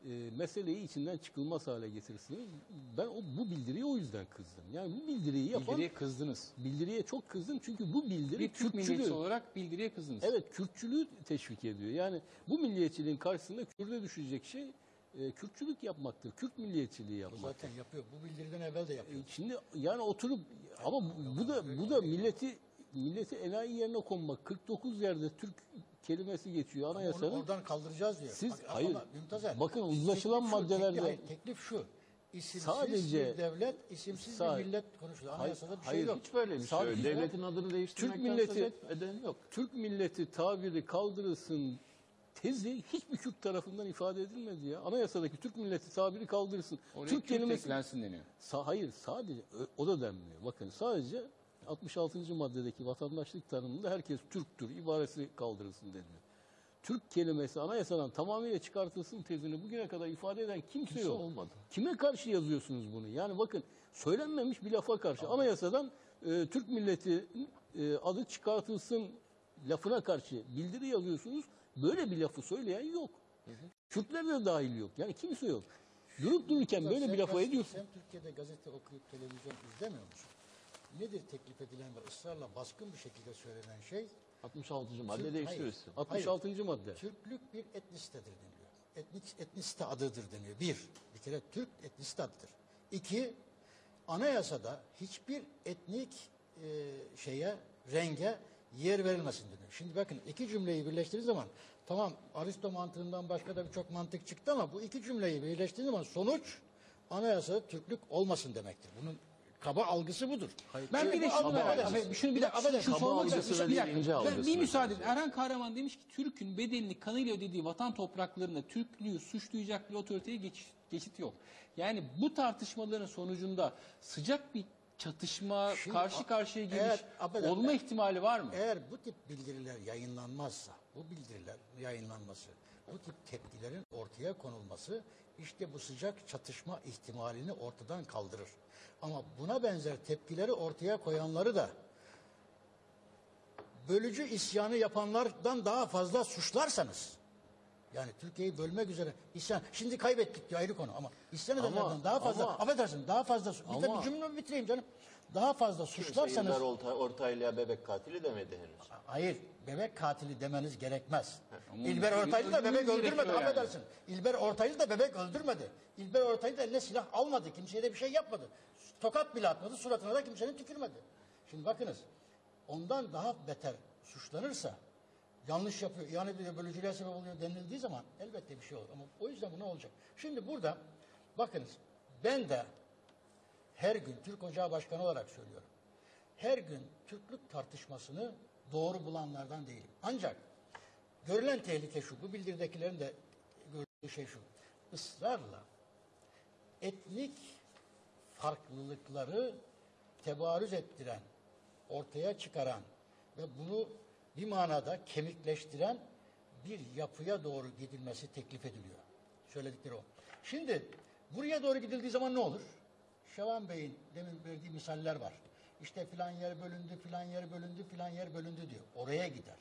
E, meseleyi içinden çıkılmaz hale getirirsiniz. Ben o, bu bildiriye o yüzden kızdım. Yani bu bildiriyi yapan... Bildiriye kızdınız. Bildiriye çok kızdım çünkü bu bildiri Bir Türk milliyetçisi olarak bildiriye kızdınız. Evet Kürtçülüğü teşvik ediyor. Yani bu milliyetçiliğin karşısında Kürt'e düşecek şey e, Kürtçülük yapmaktır. Kürt milliyetçiliği yapmaktır. zaten yapıyor. Bu bildiriden evvel de yapıyor. E, Şimdi yani oturup ama bu, bu da bu da milleti milleti enayi yerine konmak. 49 yerde Türk kelimesi geçiyor Onu anayasanın. oradan kaldıracağız diyor. Siz- Bak, hayır. ama Mümtazer, Bakın uzlaşılan teklif şu, maddelerde- Teklif, hayır, teklif şu. İsimsiz Sadece- bir devlet, isimsiz Sa- bir millet konuşuluyor. Hayır, Anayasada bir şey hayır, yok. Hiç böyle bir şey Sadece- yok. Devletin adını değiştirmekten Türk milleti- söz etmeden yok. Türk milleti tabiri kaldırılsın tezi hiçbir Kürt tarafından ifade edilmedi ya. Anayasadaki Türk milleti tabiri kaldırılsın. Oraya Türk kelimesi eklensin deniyor. Sa- hayır sadece o da denmiyor. Bakın sadece 66. maddedeki vatandaşlık tanımında herkes Türktür ibaresi kaldırılsın deniyor. Türk kelimesi anayasadan tamamıyla çıkartılsın tezini bugüne kadar ifade eden kimse, Kimse yok. olmadı. Kime karşı yazıyorsunuz bunu? Yani bakın söylenmemiş bir lafa karşı anayasadan e, Türk milleti e, adı çıkartılsın lafına karşı bildiri yazıyorsunuz. Böyle bir lafı söyleyen yok. Kürtler de dahil yok. Yani kimse yok. Durup dururken böyle bir lafa ediyorsun. Sen Türkiye'de gazete okuyup televizyon izlemiyor musun? Nedir teklif edilen ve ısrarla baskın bir şekilde söylenen şey? 66. madde Türk- değiştirirsin. hayır, 66. madde. Türklük bir etnisitedir deniliyor. Etnik, etnisite adıdır deniyor. Bir, bir kere Türk etnisite adıdır. İki, anayasada hiçbir etnik e, şeye, renge yer verilmesin deniyor. Şimdi bakın iki cümleyi birleştirdiğiniz zaman tamam Aristo mantığından başka da birçok mantık çıktı ama bu iki cümleyi birleştirdiğiniz zaman sonuç anayasada Türklük olmasın demektir. Bunun kaba algısı budur. Ben bir de şunu merak ediyorum. Şunu bir dakika şunu Kaba sormak algısı istiyorum. da Bir değil, ince Ben- algısı Bir müsaade edin. Erhan Kahraman demiş ki Türk'ün bedelini kanıyla ödediği vatan topraklarında Türklüğü suçlayacak bir otoriteye geç- geçit yok. Yani bu tartışmaların sonucunda sıcak bir çatışma, Şimdi karşı karşıya geliş eğer- affedersin, olma ihtimali var mı? Eğer bu tip bildiriler yayınlanmazsa, bu bildiriler yayınlanması, bu tip tepkilerin ortaya konulması işte bu sıcak çatışma ihtimalini ortadan kaldırır. Ama buna benzer tepkileri ortaya koyanları da bölücü isyanı yapanlardan daha fazla suçlarsanız yani Türkiye'yi bölmek üzere isyan. Şimdi kaybettik diyor ayrı konu ama isyan Ama- edenlerden daha fazla ama- affedersin daha fazla su- bir, Ama- bir cümlemi bitireyim canım. Daha fazla Kimse suçlarsanız İlber Orta, Ortaylı'ya bebek katili demedi henüz. Hayır, bebek katili demeniz gerekmez. Ama İlber Ortaylı da bebek öldürmedi, yani. affedersin. İlber Ortaylı da bebek öldürmedi. İlber Ortaylı da eline silah almadı, kimseye de bir şey yapmadı. Tokat bile atmadı, suratına da kimsenin tükürmedi. Şimdi bakınız, ondan daha beter suçlanırsa, yanlış yapıyor, ihanet ediyor, bölücülüğe sebep oluyor denildiği zaman elbette bir şey olur. Ama o yüzden bu ne olacak? Şimdi burada bakınız, ben de her gün Türk Ocağı Başkanı olarak söylüyorum. Her gün Türklük tartışmasını doğru bulanlardan değilim. Ancak görülen tehlike şu, bu bildiridekilerin de gördüğü şey şu. ısrarla etnik farklılıkları tebarüz ettiren, ortaya çıkaran ve bunu bir manada kemikleştiren bir yapıya doğru gidilmesi teklif ediliyor. Söyledikleri o. Şimdi buraya doğru gidildiği zaman ne olur? Şaban Bey'in demin verdiği misaller var. İşte filan yer bölündü, filan yer bölündü, filan yer bölündü diyor. Oraya gider.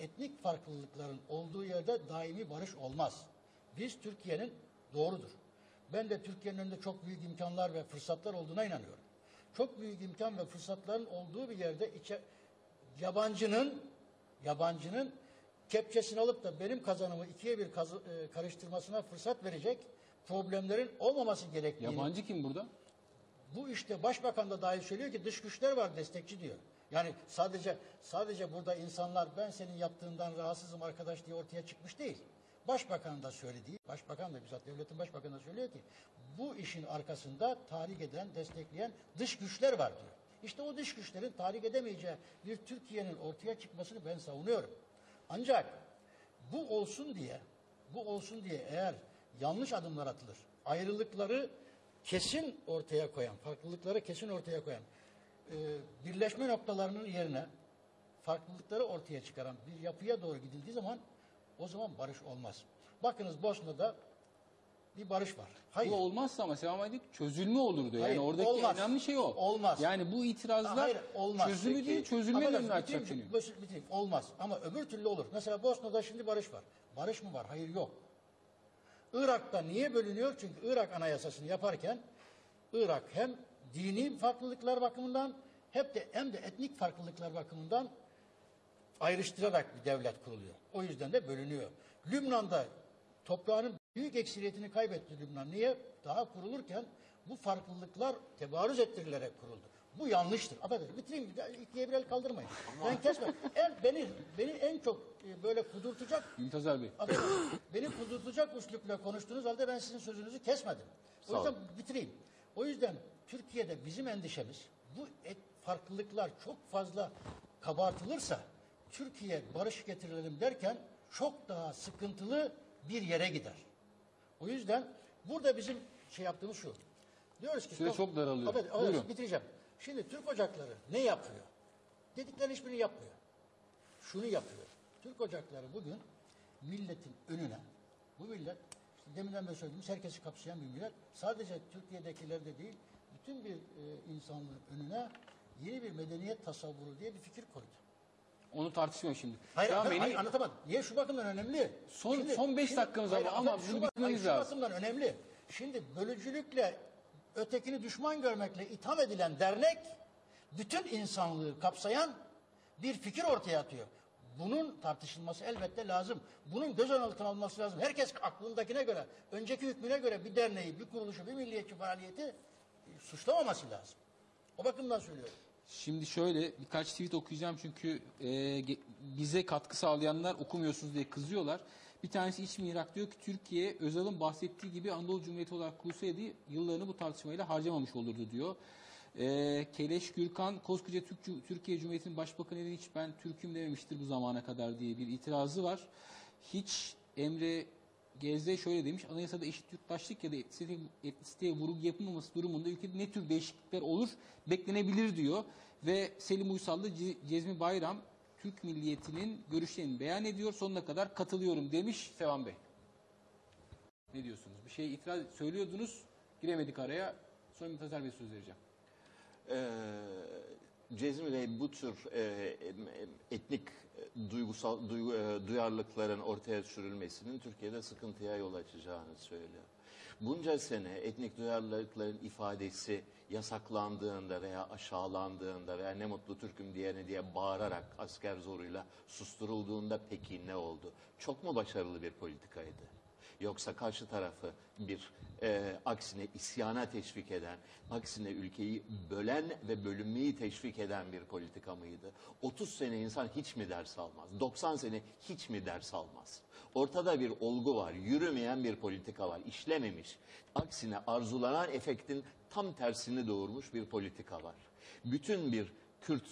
Etnik farklılıkların olduğu yerde daimi barış olmaz. Biz Türkiye'nin doğrudur. Ben de Türkiye'nin önünde çok büyük imkanlar ve fırsatlar olduğuna inanıyorum. Çok büyük imkan ve fırsatların olduğu bir yerde içe, yabancının yabancının kepçesini alıp da benim kazanımı ikiye bir kazı- e, karıştırmasına fırsat verecek problemlerin olmaması gerektiğini Yabancı kim burada? Bu işte başbakan da dahil söylüyor ki dış güçler var destekçi diyor. Yani sadece sadece burada insanlar ben senin yaptığından rahatsızım arkadaş diye ortaya çıkmış değil. Başbakan da söylediği, başbakan da bizzat devletin başbakanı da söylüyor ki bu işin arkasında tahrik eden, destekleyen dış güçler var diyor. İşte o dış güçlerin tahrik edemeyeceği bir Türkiye'nin ortaya çıkmasını ben savunuyorum. Ancak bu olsun diye, bu olsun diye eğer yanlış adımlar atılır, ayrılıkları kesin ortaya koyan, farklılıkları kesin ortaya koyan, e, birleşme noktalarının yerine farklılıkları ortaya çıkaran bir yapıya doğru gidildiği zaman o zaman barış olmaz. Bakınız Bosna'da bir barış var. Hayır. Bu olmazsa ama Selam Bey çözülme olurdu. Hayır, yani oradaki olmaz. önemli şey o. Olmaz. Yani bu itirazlar Hayır, olmaz. çözümü Peki. değil çözülme önünü açacak. Olmaz. Ama öbür türlü olur. Mesela Bosna'da şimdi barış var. Barış mı var? Hayır yok. Irak'ta niye bölünüyor? Çünkü Irak anayasasını yaparken Irak hem dini farklılıklar bakımından hep de hem de etnik farklılıklar bakımından ayrıştırarak bir devlet kuruluyor. O yüzden de bölünüyor. Lübnan'da toprağının büyük eksiliyetini kaybetti Lübnan. Niye? Daha kurulurken bu farklılıklar tebarüz ettirilerek kuruldu. Bu yanlıştır. Affedersin bitireyim. İkiye bir el kaldırmayın. Ben kesme. En, beni, beni en çok e, böyle kudurtacak Mümtazer Bey. Affedersin, beni kudurtacak üslupla konuştuğunuz halde ben sizin sözünüzü kesmedim. O Sağ yüzden bitireyim. O yüzden Türkiye'de bizim endişemiz bu et farklılıklar çok fazla kabartılırsa Türkiye barış getirelim derken çok daha sıkıntılı bir yere gider. O yüzden burada bizim şey yaptığımız şu. Diyoruz ki Süre çok daralıyor. Evet, evet, Buyurun. bitireceğim. Şimdi Türk Ocakları ne yapıyor? Dedikleri hiçbirini yapmıyor. Şunu yapıyor. Türk Ocakları bugün milletin önüne, bu millet, işte deminden beri söylediğimiz herkesi kapsayan bir millet, sadece Türkiye'dekilerde değil, bütün bir e, insanlığın önüne yeni bir medeniyet tasavvuru diye bir fikir koydu. Onu tartışmıyorum şimdi. Hayır, Ya beni- hayır, anlatamadım. Niye şu bakımdan önemli? Son- son beş dakikamız var ama bunu hayır, lazım. Şu bakımdan önemli. Şimdi bölücülükle ötekini düşman görmekle itham edilen dernek bütün insanlığı kapsayan bir fikir ortaya atıyor. Bunun tartışılması elbette lazım. Bunun göz altına alınması lazım. Herkes aklındakine göre, önceki hükmüne göre bir derneği, bir kuruluşu, bir milliyetçi faaliyeti e, suçlamaması lazım. O bakımdan söylüyorum. Şimdi şöyle birkaç tweet okuyacağım çünkü e, bize katkı sağlayanlar okumuyorsunuz diye kızıyorlar. Bir tanesi İç Mirak diyor ki Türkiye Özal'ın bahsettiği gibi Anadolu Cumhuriyeti olarak kurulsaydı yıllarını bu tartışmayla harcamamış olurdu diyor. E, Keleş Gürkan koskoca Türk, Türkiye Cumhuriyeti'nin başbakanı hiç ben Türk'üm dememiştir bu zamana kadar diye bir itirazı var. Hiç Emre Gezde şöyle demiş, anayasada eşit yurttaşlık ya da etnisite- etnisiteye vurgu yapılmaması durumunda ülkede ne tür değişiklikler olur beklenebilir diyor. Ve Selim Uysal da Ce- Cezmi Bayram Türk milliyetinin görüşlerini beyan ediyor. Sonuna kadar katılıyorum demiş Sevan Bey. Ne diyorsunuz? Bir şey itiraz söylüyordunuz, giremedik araya. Sonra Mümtazer Bey söz vereceğim. Ee, Cezmi Bey bu tür e, e, etnik e, duygusal duygu, e, duyarlılıkların ortaya sürülmesinin Türkiye'de sıkıntıya yol açacağını söylüyor. Bunca sene etnik duyarlılıkların ifadesi yasaklandığında veya aşağılandığında veya ne mutlu Türk'üm diyene diye bağırarak asker zoruyla susturulduğunda peki ne oldu? Çok mu başarılı bir politikaydı? Yoksa karşı tarafı bir e, aksine isyana teşvik eden, aksine ülkeyi bölen ve bölünmeyi teşvik eden bir politika mıydı? 30 sene insan hiç mi ders almaz? 90 sene hiç mi ders almaz? Ortada bir olgu var, yürümeyen bir politika var, işlememiş. Aksine arzulanan efektin tam tersini doğurmuş bir politika var. Bütün bir Kürt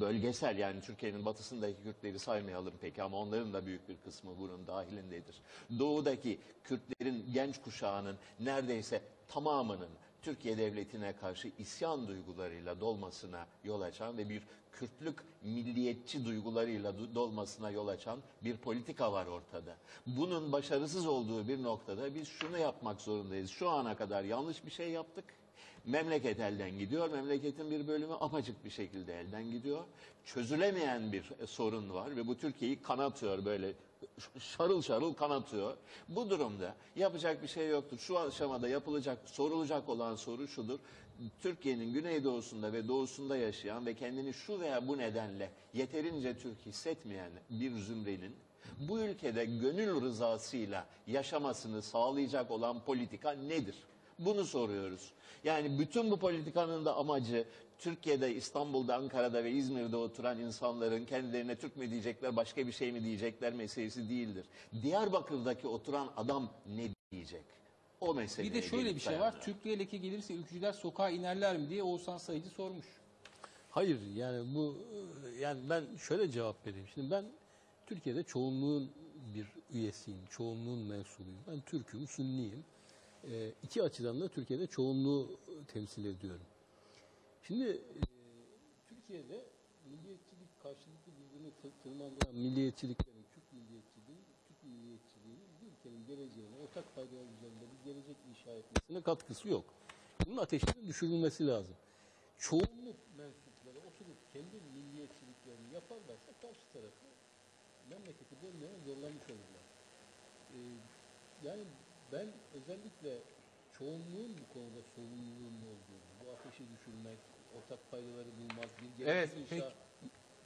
bölgesel yani Türkiye'nin batısındaki Kürtleri saymayalım peki ama onların da büyük bir kısmı bunun dahilindedir. Doğudaki Kürtlerin genç kuşağının neredeyse tamamının Türkiye devletine karşı isyan duygularıyla dolmasına yol açan ve bir Kürtlük milliyetçi duygularıyla do- dolmasına yol açan bir politika var ortada. Bunun başarısız olduğu bir noktada biz şunu yapmak zorundayız. Şu ana kadar yanlış bir şey yaptık. Memleket elden gidiyor. Memleketin bir bölümü apaçık bir şekilde elden gidiyor. Çözülemeyen bir e, sorun var ve bu Türkiye'yi kanatıyor böyle şarıl şarıl kanatıyor. Bu durumda yapacak bir şey yoktur. Şu aşamada yapılacak, sorulacak olan soru şudur. Türkiye'nin güneydoğusunda ve doğusunda yaşayan ve kendini şu veya bu nedenle yeterince Türk hissetmeyen bir zümrenin bu ülkede gönül rızasıyla yaşamasını sağlayacak olan politika nedir? Bunu soruyoruz. Yani bütün bu politikanın da amacı Türkiye'de, İstanbul'da, Ankara'da ve İzmir'de oturan insanların kendilerine Türk mü diyecekler, başka bir şey mi diyecekler meselesi değildir. Diyarbakır'daki oturan adam ne diyecek? O mesele. Bir de şöyle bir şey var. Türklüğe leke gelirse ülkücüler sokağa inerler mi diye Oğuzhan Sayıcı sormuş. Hayır yani bu yani ben şöyle cevap vereyim. Şimdi ben Türkiye'de çoğunluğun bir üyesiyim, çoğunluğun mensubuyum. Ben Türk'üm, Sünniyim. Ee, iki açıdan da Türkiye'de çoğunluğu temsil ediyorum. Şimdi e, Türkiye'de milliyetçilik karşılıklı birbirini tır- tırmandıran milliyetçiliklerin, Türk milliyetçiliği, Türk milliyetçiliğinin bir ülkenin geleceğine, ortak faydalar üzerinde bir gelecek inşa etmesine katkısı yok. Bunun ateşinin düşürülmesi lazım. Çoğunluk mensupları oturup kendi milliyetçiliklerini yaparlarsa karşı tarafı memleketi bölmeye zorlamış olurlar. Ee, yani ben özellikle çoğunluğun bu konuda sorumluluğunun olduğunu, bu ateşi düşürmek, ortak paydaları bulmak, bir Evet, inşa... peki.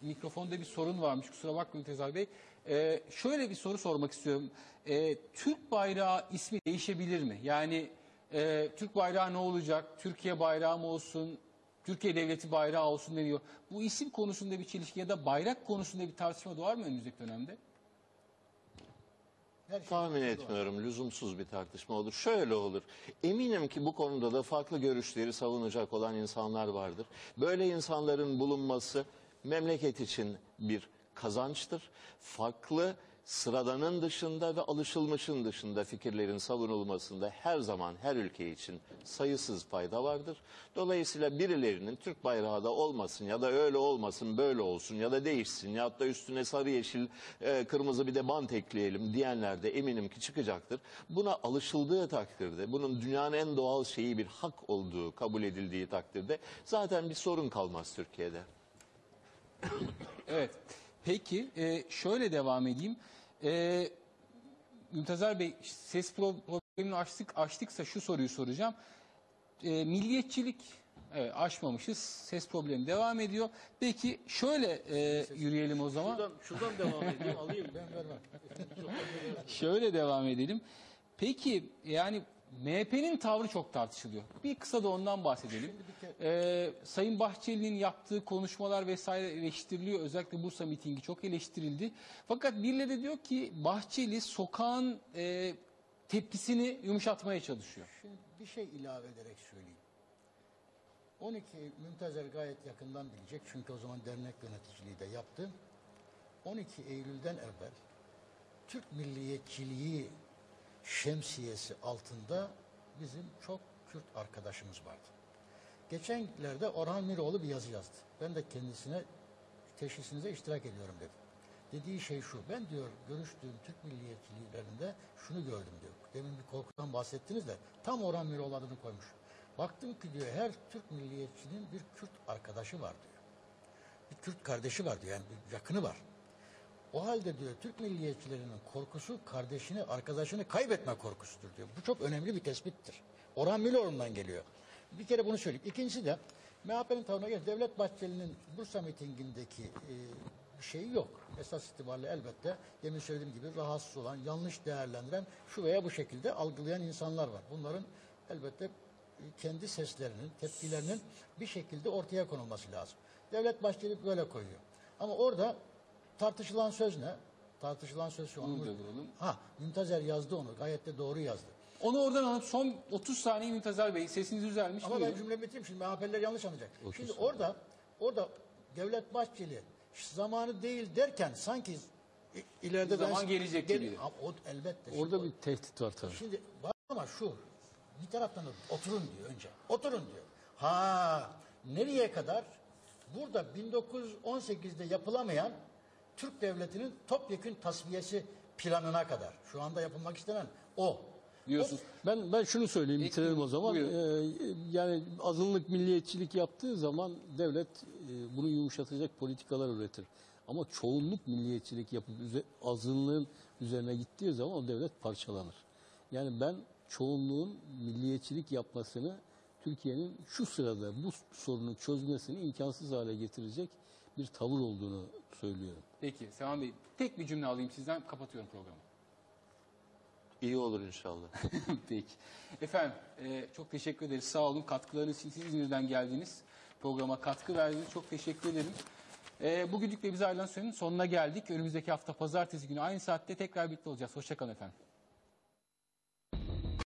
Mikrofonda bir sorun varmış. Kusura bakmayın Tezal Bey. Ee, şöyle bir soru sormak istiyorum. Ee, Türk bayrağı ismi değişebilir mi? Yani e, Türk bayrağı ne olacak? Türkiye bayrağı mı olsun? Türkiye devleti bayrağı olsun deniyor. Bu isim konusunda bir çelişki ya da bayrak konusunda bir tartışma doğar mı önümüzdeki dönemde? Şey Tahmin etmiyorum. Lüzumsuz bir tartışma olur. Şöyle olur. Eminim ki bu konuda da farklı görüşleri savunacak olan insanlar vardır. Böyle insanların bulunması memleket için bir kazançtır. Farklı sıradanın dışında ve alışılmışın dışında fikirlerin savunulmasında her zaman her ülke için sayısız fayda vardır. Dolayısıyla birilerinin Türk bayrağı da olmasın ya da öyle olmasın böyle olsun ya da değişsin ya da üstüne sarı yeşil e, kırmızı bir de bant ekleyelim diyenler de eminim ki çıkacaktır. Buna alışıldığı takdirde bunun dünyanın en doğal şeyi bir hak olduğu kabul edildiği takdirde zaten bir sorun kalmaz Türkiye'de. Evet. Peki e, şöyle devam edeyim. E, Mümtazer Bey ses pro- problemini açtık, açtıksa şu soruyu soracağım. E, milliyetçilik evet, aşmamışız. Ses problemi devam ediyor. Peki şöyle e, yürüyelim o zaman. Şuradan, şuradan devam edeyim, alayım. Ben vermem. Şöyle devam edelim. Peki yani MHP'nin tavrı çok tartışılıyor. Bir kısa da ondan bahsedelim. Ee, Sayın Bahçeli'nin yaptığı konuşmalar vesaire eleştiriliyor. Özellikle Bursa mitingi çok eleştirildi. Fakat birileri de diyor ki Bahçeli sokağın e, tepkisini yumuşatmaya çalışıyor. Şimdi bir şey ilave ederek söyleyeyim. 12 Mümtazer gayet yakından bilecek çünkü o zaman dernek yöneticiliği de yaptı. 12 Eylül'den evvel Türk milliyetçiliği şemsiyesi altında bizim çok Kürt arkadaşımız vardı. Geçenlerde Orhan Miroğlu bir yazı yazdı. Ben de kendisine teşhisinize iştirak ediyorum dedi. Dediği şey şu, ben diyor görüştüğüm Türk milliyetçiliklerinde şunu gördüm diyor. Demin bir korkudan bahsettiniz de tam Orhan Miroğlu adını koymuş. Baktım ki diyor her Türk milliyetçinin bir Kürt arkadaşı var diyor. Bir Kürt kardeşi var diyor yani bir yakını var. O halde diyor Türk milliyetçilerinin korkusu kardeşini, arkadaşını kaybetme korkusudur diyor. Bu çok önemli bir tespittir. Orhan Miloğlu'ndan geliyor. Bir kere bunu söyleyeyim. İkincisi de MHP'nin tavrına gelince Devlet Bahçeli'nin Bursa mitingindeki e, şeyi yok. Esas itibariyle elbette demin söylediğim gibi rahatsız olan, yanlış değerlendiren şu veya bu şekilde algılayan insanlar var. Bunların elbette kendi seslerinin, tepkilerinin bir şekilde ortaya konulması lazım. Devlet Bahçeli böyle koyuyor. Ama orada tartışılan söz ne? Tartışılan söz şu. Onu- da. Ha, Mümtazer yazdı onu. Gayet de doğru yazdı. Onu oradan alıp son 30 saniye Mümtazer Bey sesiniz düzelmiş. Ama ben cümlemi bitireyim şimdi MHP'liler yanlış anlayacak. Şimdi orada orada Devlet Bahçeli zamanı değil derken sanki ileride zaman gelecek Gel- gibi. O elbette. Şimdi Orada o- bir tehdit var tabii. Şimdi var ama şu bir taraftan oturun diyor önce. Oturun diyor. Ha nereye kadar? Burada 1918'de yapılamayan Türk Devleti'nin topyekün tasfiyesi planına kadar. Şu anda yapılmak istenen o. Diyorsunuz. Ben ben şunu söyleyeyim Peki, bitirelim o zaman. buyurun. Ee, yani azınlık milliyetçilik yaptığı zaman devlet e, bunu yumuşatacak politikalar üretir. Ama çoğunluk milliyetçilik yapıp üze- azınlığın üzerine gittiği zaman o devlet parçalanır. Yani ben çoğunluğun milliyetçilik yapmasını Türkiye'nin şu sırada bu sorunu çözmesini imkansız hale getirecek bir tavır olduğunu söylüyorum. Peki Sevan Bey tek bir cümle alayım sizden kapatıyorum programı. İyi olur inşallah. [LAUGHS] Peki. Efendim e, çok teşekkür ederiz. Sağ olun. Katkılarınız için siz İzmir'den geldiniz. Programa katkı verdiniz. Çok teşekkür ederim. E, bugünlük de biz ayrılan sürenin sonuna geldik. Önümüzdeki hafta pazartesi günü aynı saatte tekrar birlikte olacağız. Hoşçakalın efendim.